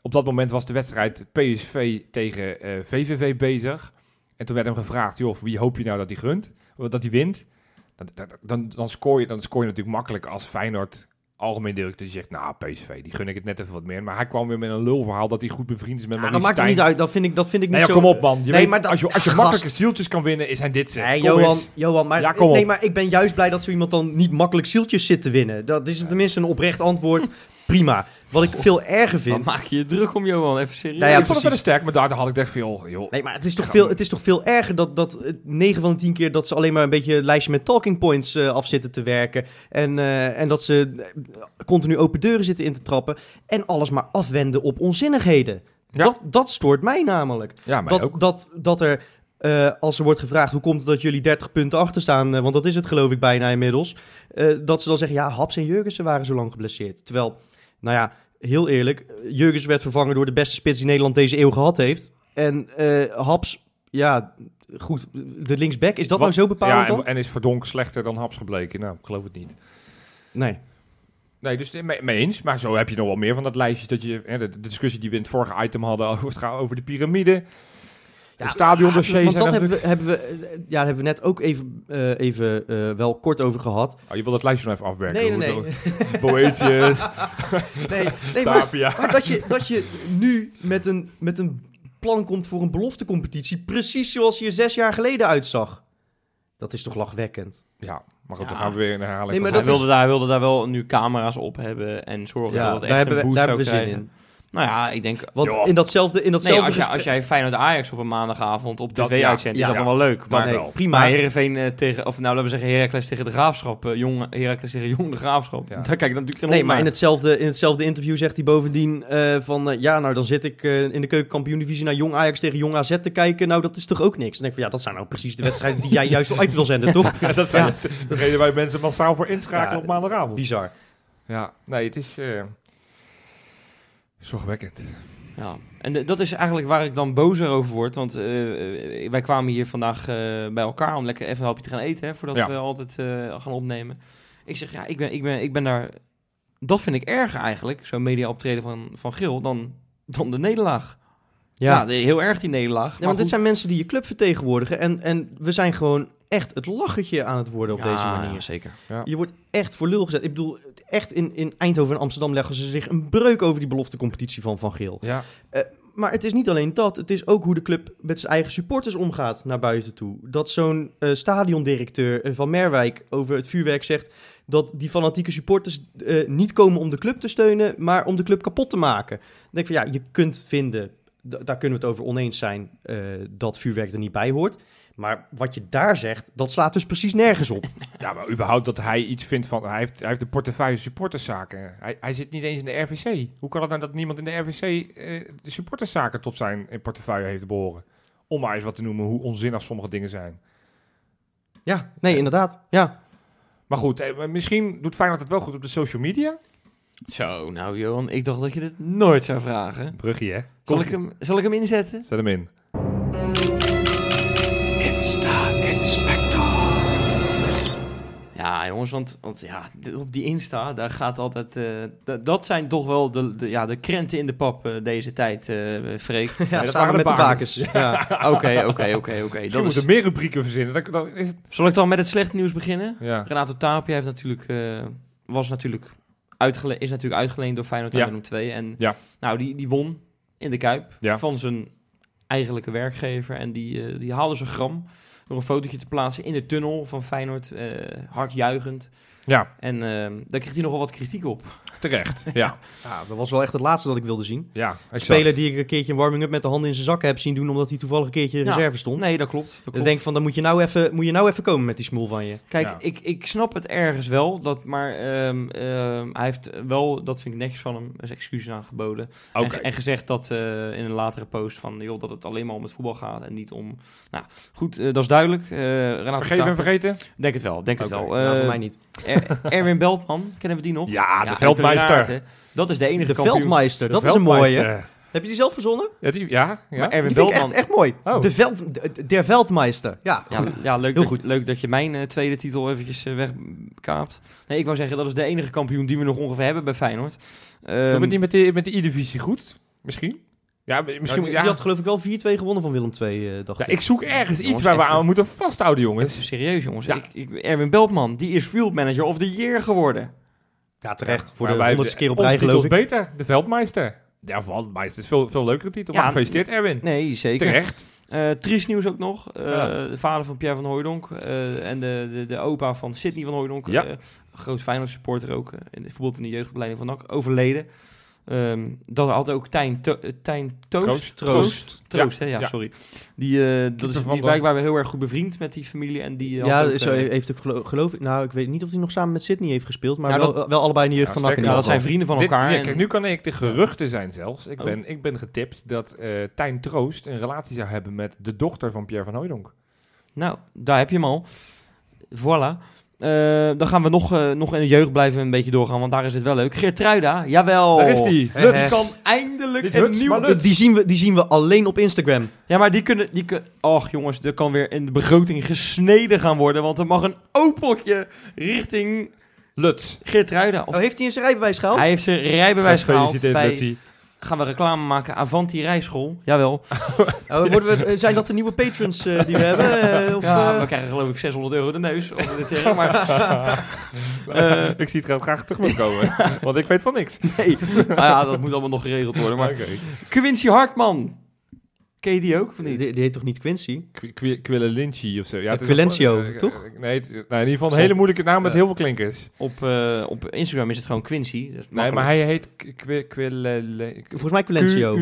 Op dat moment was de wedstrijd PSV tegen eh, VVV bezig. En toen werd hem gevraagd, joh, wie hoop je nou dat hij gunt? Dat hij wint? Dan, dan, dan, scoor je, dan scoor je natuurlijk makkelijk als Feyenoord algemeen directeur die zegt, nou PSV, die gun ik het net even wat meer. Maar hij kwam weer met een lulverhaal dat hij goed bevriend is met Ja, dat maakt het niet uit. Dat vind ik, dat vind ik niet Nee, ja, zo... kom op man. Je Nee, weet, maar dat- als je, als je makkelijke zieltjes kan winnen, is hij dit ze. Nee, Johan, eens. Johan maar, Ja, nee, maar ik ben juist blij dat zo iemand dan niet makkelijk zieltjes zit te winnen. Dat is tenminste een oprecht antwoord. Prima. Wat ik veel erger vind... maak je je druk om, Johan? Even serieus. Nou ja, ik vond het precies. verder sterk, maar daar, had ik echt veel, joh. Nee, maar het is toch veel, het is toch veel erger dat, dat eh, 9 van de 10 keer dat ze alleen maar een beetje een lijstje met talking points eh, af zitten te werken. En, eh, en dat ze eh, continu open deuren zitten in te trappen. En alles maar afwenden op onzinnigheden. Ja. Dat, dat stoort mij namelijk. Ja, mij Dat, ook. dat, dat er, eh, als er wordt gevraagd hoe komt het dat jullie 30 punten achter staan, want dat is het geloof ik bijna inmiddels. eh, dat ze dan zeggen, ja, Haps en Jurgensen waren zo lang geblesseerd. Terwijl, nou ja, heel eerlijk, Jurgensen werd vervangen door de beste spits die Nederland deze eeuw gehad heeft. En eh, Haps, ja, goed, de linksback, is dat Wat- nou zo bepalend ja, en, en is Verdonk slechter dan Haps gebleken? Nou, ik geloof het niet. Nee. Nee, dus mee, mee eens. Maar zo heb je nog wel meer van dat lijstje. Dat je, hè, de, de discussie die we in het vorige item hadden over, over de piramide. Ja, stadiondossiers. Want dat hebben we, hebben, we, ja, daar hebben we net ook even, eh, even eh, wel kort over gehad. Oh, je wil dat lijstje nog even afwerken. Nee, nee, nee. Boetius, nee, nee maar. Maar dat je, dat je nu met een, met een plan komt voor een beloftecompetitie, precies zoals je zes jaar geleden uitzag. Dat is toch lachwekkend? Ja, maar goed, Ja. dan gaan we weer in de herhaling Nee, van maar hij, dat wilde daar, wilde daar wel nu camera's op hebben en zorgen dat het echt hebben een we, boost daar zou hebben we zin krijgen. in. Nou ja, ik denk... Want Joh. in datzelfde, in Nee, datzelfde als, gesprek- als jij Feyenoord Ajax op een maandagavond op Dat- tv ja, uitzendt, ja, is dat ja. dan wel leuk. Maar, nee, wel. prima. maar Heerenveen eh, tegen... Of nou, laten we zeggen Heracles tegen de Graafschap. eh, jong, Heracles tegen Jong de Graafschap. Ja. Daar kijk ik natuurlijk geen Nee, maar in hetzelfde, in hetzelfde interview zegt hij bovendien eh, van... ja, nou dan zit ik eh, in de keukenkampioen-divisie naar Jong Ajax tegen Jong AZ te kijken. Nou, dat is toch ook niks? Dan denk ik van, ja, dat zijn nou precies de wedstrijden die jij juist uit wil zenden, toch? Ja, dat zijn Ja. de, de reden waar mensen massaal voor inschakelen Ja, op maandagavond. Bizar. Ja, nee, het is eh zorgwekkend. Ja. En de- dat is eigenlijk waar ik dan bozer over word. Want eh, eh, wij kwamen hier vandaag eh, bij elkaar om lekker even een hapje te gaan eten. Hè, voordat Ja. we altijd eh, gaan opnemen. Ik zeg, ja, ik ben, ik, ben, ik ben daar... Dat vind ik erger eigenlijk, zo'n media optreden van, van Gil, dan, dan de nederlaag. Ja, Ja, de- heel erg die nederlaag. Ja, maar want dit zijn mensen die je club vertegenwoordigen. En, en we zijn gewoon echt het lachertje aan het worden op Ja, deze manier. ja, zeker. Je wordt echt voor lul gezet. Ik bedoel, echt in, in Eindhoven en Amsterdam leggen ze zich een breuk over die beloftecompetitie van Van Geel. Ja, Maar het is niet alleen dat. Het is ook hoe de club met zijn eigen supporters omgaat naar buiten toe. Dat zo'n eh, stadiondirecteur eh, van Merwijk over het vuurwerk zegt... dat die fanatieke supporters eh, niet komen om de club te steunen... maar om de club kapot te maken. Dan denk ik van ja, je kunt vinden... daar kunnen we het over oneens zijn... eh, dat vuurwerk er niet bij hoort. Maar wat je daar zegt, dat slaat dus precies nergens op. ja, maar überhaupt dat hij iets vindt van... Hij heeft, hij heeft de portefeuille supporterszaken. Hij, hij zit niet eens in de RVC. Hoe kan het nou dat niemand in de RVC eh, de supporterszaken tot zijn eh, portefeuille heeft behoren? Om maar eens wat te noemen hoe onzinnig sommige dingen zijn. Ja, nee, inderdaad. Ja. Maar goed, eh, misschien doet Feyenoord het wel goed op de social media. Zo, nou Johan, ik dacht dat je dit nooit zou vragen. Bruggie, hè? Zal ik hem, zal ik hem inzetten? Zet hem in. Ja, jongens, want, want ja, op die Insta, daar gaat altijd... eh, dat zijn toch wel de, de, ja, de krenten in de pap eh, deze tijd, eh Freek. ja dat samen waren met de bakens. Oké, oké, oké, oké. Moeten meer rubrieken verzinnen. Dan, dan is het... Zal ik dan met het slechte nieuws beginnen? Ja. Renato Tapia heeft natuurlijk, eh, was natuurlijk uitgele- is natuurlijk uitgeleend door Feyenoord aan Ja. Willem 2. En Ja. nou, die, die won in de Kuip Ja. van zijn eigenlijke werkgever. En die, eh, die haalde zijn gram door een fotootje te plaatsen in de tunnel van Feyenoord. eh hard juichend. ja, En eh, daar kreeg hij nogal wat kritiek op. terecht. Ja, ja, dat was wel echt het laatste dat ik wilde zien. ja Een exact. speler die ik een keertje een warming-up met de handen in zijn zakken heb zien doen... omdat hij toevallig een keertje in Ja. reserve stond. Nee, dat klopt. Dat Ik klopt. denk van, dan moet je nou even, moet je nou even komen met die smoel van je. Kijk, Ja. ik, ik snap het ergens wel, dat, maar ehm, ehm, hij heeft wel, dat vind ik netjes van hem, zijn excuses aangeboden. En, en gezegd dat eh, in een latere post van, joh, dat het alleen maar om het voetbal gaat en niet om... Nou, goed, eh, dat is duidelijk. Eh Renato Vergeven en vergeten? Denk het wel, denk het wel. nou, Eh, voor mij niet. Er- Erwin Beltman, kennen we die nog? Ja, de Ja, veldmeister. Dat is de enige De kampioen. Veldmeister, De dat is een mooie. Heb je die zelf verzonnen? Ja, die, ja, ja. Maar Erwin Die vind ik Beltman... echt, echt mooi. Oh. De veld, de, der Veldmeister. Ja, Ja, goed. ja leuk, Heel dat, goed. leuk dat je mijn eh, tweede titel eventjes eh, wegkaapt. Nee, ik wou zeggen, dat is de enige kampioen die we nog ongeveer hebben bij Feyenoord. Doen we het niet met de, met de E-divisie goed? Misschien? Ja, misschien... Nou, die, ja, die had geloof ik wel 4-2 gewonnen van Willem II, eh, dacht ja, ik. ik zoek ergens Jongens, iets waar we aan moeten vasthouden, jongens. Even serieus, jongens. Ja. Ik, ik, Erwin Beltman, die is Field Manager of the Year geworden. Ja, terecht. Voor Maar de wij- honderdste keer op rij, geloof is ik. beter. De Veldmeister. Ja, Veldmeister is veel, veel leukere titel. Ja, maar gefeliciteerd, Erwin. Nee, zeker. Terecht. Eh triest nieuws ook nog. Eh, Ja. De vader van Pierre van Hooijdonk eh, en de, de, de opa van Sidney van Hooijdonk. Ja. eh, groot Feyenoord supporter ook. in, bijvoorbeeld in de jeugdopleiding van NAC. Overleden. Ehm, dat had ook Tijn, To- eh, Tijn Toost. Troost. Troost, Troost, Ja. hè? Ja, Ja. sorry. Die, eh, dat is, die is blijkbaar weer heel erg goed bevriend met die familie. En die had Ja, ook, zo eh, heeft ook gelo- geloof ik... Nou, ik weet niet of hij nog samen met Sydney heeft gespeeld, maar Ja, wel, dat- wel allebei in de jeugd Ja, van NAC. ja, ieder dat zijn vrienden van Dit- elkaar. ja, en- kijk, nu kan ik de geruchten zijn zelfs. Ik, Oh. ben, ik ben getipt dat eh Tijn Troost een relatie zou hebben met de dochter van Pierre van Hooijdonk. Nou, daar heb je hem al. Voilà. Eh, dan gaan we nog, eh, nog in de jeugd blijven een beetje doorgaan, want daar is het wel leuk. Geertruida, jawel. Daar is die. Die kan eindelijk Niet een Huts, nieuw... maar Die, Lutz. die, zien we, die zien we alleen op Instagram. Ja, maar die kunnen... Die kun... Och jongens, er kan weer in de begroting gesneden gaan worden, want er mag een Opeltje richting Lutz. Geertruida. Of Oh, heeft hij in zijn rijbewijs gehaald? hij heeft zijn rijbewijs gehaald Gefeliciteerd, bij... Lutzie. Gaan we reclame maken, Avanti Rijschool. Jawel. Oh, worden we, zijn dat de nieuwe patrons eh, die we hebben? eh, of, ja, eh? we krijgen geloof ik 600 euro de neus, we dit zeggen. Maar Eh, ik zie het graag terug moet komen, want ik weet van niks. nee, nou ja, dat moet allemaal nog geregeld worden. Maar Oké. Quincy Hartman. Ken je die ook, of niet? die, die heet toch niet Quincy? Qu- Qu- Quillelinci of zo. Ja, eh, toch? eh, Nee, het- nou, in ieder geval een hele moeilijke naam met Ja. heel veel klinkers. Op, eh, op Instagram is het gewoon Quincy. Dat is Nee, maar hij heet Qu- Quille- Volgens mij Quilencio.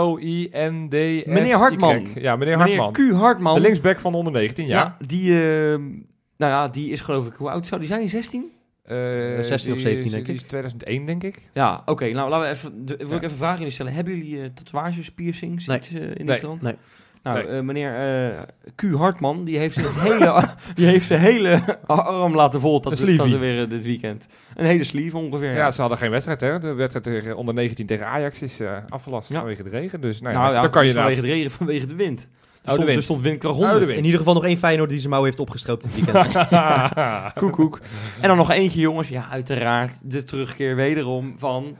Q-U-E-L-I-N-D-S. Meneer Hartman. Ja, meneer Meneer Hartman. Q. Hartman. De linksback van de onder 19, ja. ja. die, nou ja, die is geloof ik, hoe oud zou die zijn? 16? Eh, 16 of die 17 is- denk die ik. is 2001, denk ik. Ja, oké. nou, laten we even, wil ik Ja. even een vraag aan jullie stellen. Hebben jullie eh, tatoeages, piercings, Nee. iets eh, in die Nee. trant? Nee. Nou, Nee. eh, meneer eh, Q. Hartman, die heeft zijn hele, die heeft zijn hele arm laten vol sleevie. tatoeëren dit weekend. Een hele sleeve ongeveer. Ja. ze hadden geen wedstrijd, hè. De wedstrijd tegen onder 19 tegen Ajax is eh, afgelast Ja. vanwege de regen. Dus nou, nou dan kan je vanwege de regen, vanwege de wind. Er, stond, er stond windkracht Oh, de 100. wind. In ieder geval nog één Feyenoord die zijn mouw heeft opgestroopt dit weekend. Koek, koek. En dan nog eentje, jongens. Ja, uiteraard de terugkeer wederom van.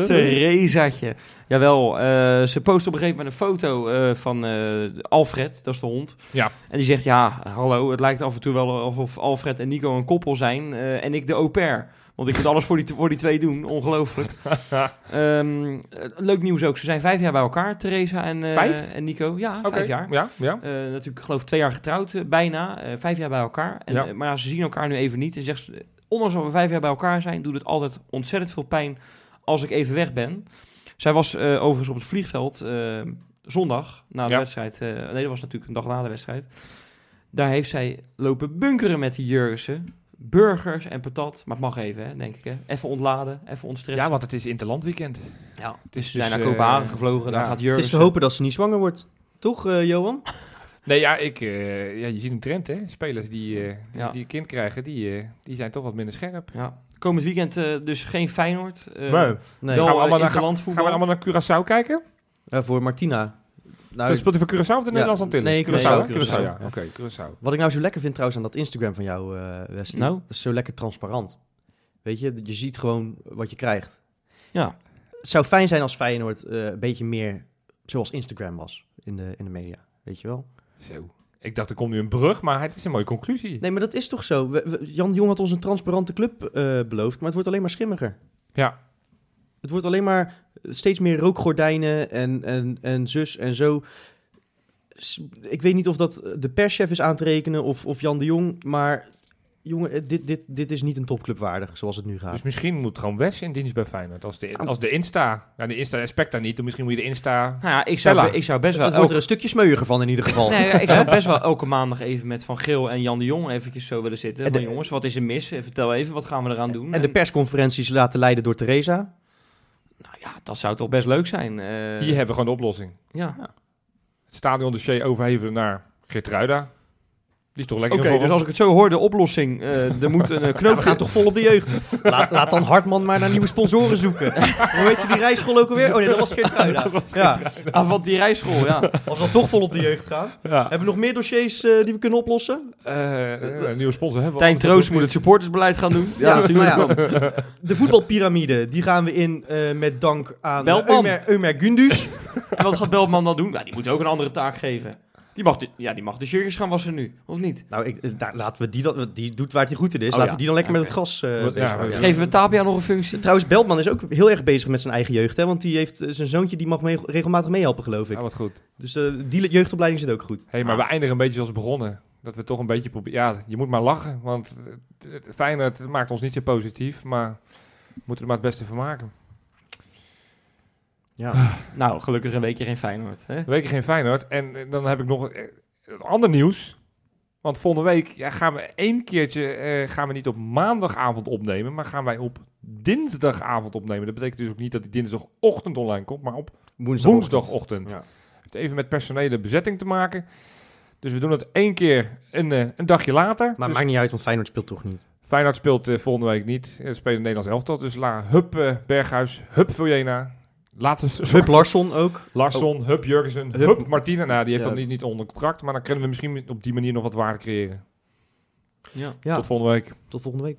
Theresaatje. Jawel, eh, ze post op een gegeven moment een foto eh, van eh, Alfred, dat is de hond. Ja. En die zegt, ja, hallo, het lijkt af en toe wel alsof Alfred en Nico een koppel zijn eh, en ik de au pair. Want ik moet alles voor die, voor die twee doen, ongelooflijk. Ehm, eh, leuk nieuws ook, ze zijn vijf jaar bij elkaar, Theresa en, eh, en Nico. Ja, vijf jaar. Ja, ja. Eh, natuurlijk, ik geloof twee jaar getrouwd, bijna. Vijf jaar bij elkaar. En, Ja. maar ze zien elkaar nu even niet. En zegt ze, ondanks dat we vijf jaar bij elkaar zijn, doet het altijd ontzettend veel pijn als ik even weg ben. Zij was overigens op het vliegveld zondag na de Ja. wedstrijd. nee, dat was natuurlijk een dag na de wedstrijd. Daar heeft zij lopen bunkeren met die Jurgensen. Burgers en patat. Maar het mag even, hè, denk ik. Hè. Even ontladen, even ontstressen. Ja, want het is Interlandweekend. ja, is dus ze zijn dus, naar Kopenhagen eh, gevlogen. Daar ja. gaat Het Jurgensen. is te hopen dat ze niet zwanger wordt. Toch, eh, Johan? Nee, ja, ik, eh, ja, je ziet een trend, hè. Spelers die, eh, Ja. die een kind krijgen, die, eh, die zijn toch wat minder scherp. Ja. Komend weekend eh, dus geen Feyenoord. eh, Nee. Wel Gaan we allemaal naar- interlandvoetbal. Gaan we allemaal naar Curaçao kijken? Eh, voor Martina. Nou, Nou, Speelt hij voor Curaçao of de Nederlandse Antillen? nee, Curaçao, Curaçao, ja. Oké, Curaçao. Wat ik nou zo lekker vind trouwens aan dat Instagram van jou, eh Wesley. Nou? Dat is zo lekker transparant. Weet je, je ziet gewoon wat je krijgt. Ja. Het zou fijn zijn als Feyenoord eh, een beetje meer zoals Instagram was in de, in de media. Weet je wel? Zo. Ik dacht, er komt nu een brug, maar het is een mooie conclusie. Nee, maar dat is toch zo. We- we- Jan Jong had ons een transparante club eh, beloofd, maar het wordt alleen maar schimmiger. Ja. Het wordt alleen maar steeds meer rookgordijnen en, en, en zus en zo. Ik weet niet of dat de perschef is aan te rekenen of, of Jan de Jong, maar jongen, eh, dit, dit, dit is niet een topclub waardig zoals het nu gaat. Dus misschien moet gewoon Wes in dienst bij Feyenoord. Als de, als de Insta... Ja, de Insta respect daar niet. Dan misschien moet je de Insta... Nou ja, ik zou, ik zou best wel... het wordt er een stukje smeuiger van in ieder geval. Nee, ja, ik zou best wel elke maandag even met Van Geel en Jan de Jong eventjes zo willen zitten. En van de- jongens, wat is er mis? Eh, Vertel even, wat gaan we eraan doen? En de persconferenties laten leiden door Theresa. Nou ja, dat zou toch best leuk zijn. eh, Hier hebben we gewoon de oplossing. ja. Het stadion dossier overhevelen naar Geertruida. Die is toch lekker Oké, dus als ik het zo hoor, de oplossing. eh er moet een eh, Ja, knoop we gaan toch vol op de jeugd. Laat, laat dan Hartman maar naar nieuwe sponsoren zoeken. Hoe heette die rijschool ook alweer? Oh nee, dat was Geertruida. Ja, aan die rijschool, ja. als we dan toch vol op de jeugd gaan. Ja. Hebben we nog meer dossiers eh, die we kunnen oplossen? Een nieuwe sponsor hebben we. Tijn Troost moet het supportersbeleid gaan doen. Ja, Ja, natuurlijk. nou. De voetbalpyramide, die gaan we in eh, met dank aan eh, Beltman. Ömer, Ömer Gündüz. En wat gaat Beltman dan doen? Nou, die moet ook een andere taak geven. Die mag de, ja, die mag de shirtjes gaan wassen nu, of niet? Nou, ik, eh, daar, laten we die, dan, die doet waar hij goed in is. Oh, laten ja. we die dan lekker met het gas eh Ja. Geven we Tapia nog een functie? Trouwens, Beltman is ook heel erg bezig met zijn eigen jeugd. Hè? Want die heeft eh, zijn zoontje, die mag mee, regelmatig meehelpen, geloof ik. Ja, wat goed. Dus eh, die jeugdopleiding zit ook goed. Hey, maar we eindigen een beetje zoals begonnen. Dat we toch een beetje proberen. Ja, je moet maar lachen. Want Feyenoord het maakt ons niet zo positief. Maar we moeten er maar het beste van maken. Ja. Nou, gelukkig een weekje geen Feyenoord. Hè? Een week geen Feyenoord. En eh, dan heb ik nog eh, ander nieuws. Want volgende week ja, gaan we één keertje eh, gaan we niet op maandagavond opnemen. Maar gaan wij op dinsdagavond opnemen. Dat betekent dus ook niet dat die dinsdagochtend online komt. Maar op Woensdagochtend. woensdagochtend. Ja. Het heeft even met personele bezetting te maken. Dus we doen het één keer een, eh, een dagje later. Maar dus maakt niet uit, want Feyenoord speelt toch niet. Feyenoord speelt volgende week niet. Ze spelen Nederlands elftal. Dus la, hup Berghuis, hup Viljena. Laten we Hup Larsson ook. Larsson, hup Jurgensen, Hup- hup, Martina. Nou, die heeft Ja. dan niet, niet onder contract. Maar dan kunnen we misschien op die manier nog wat waarde creëren. Ja. Ja, Tot volgende week. tot volgende week.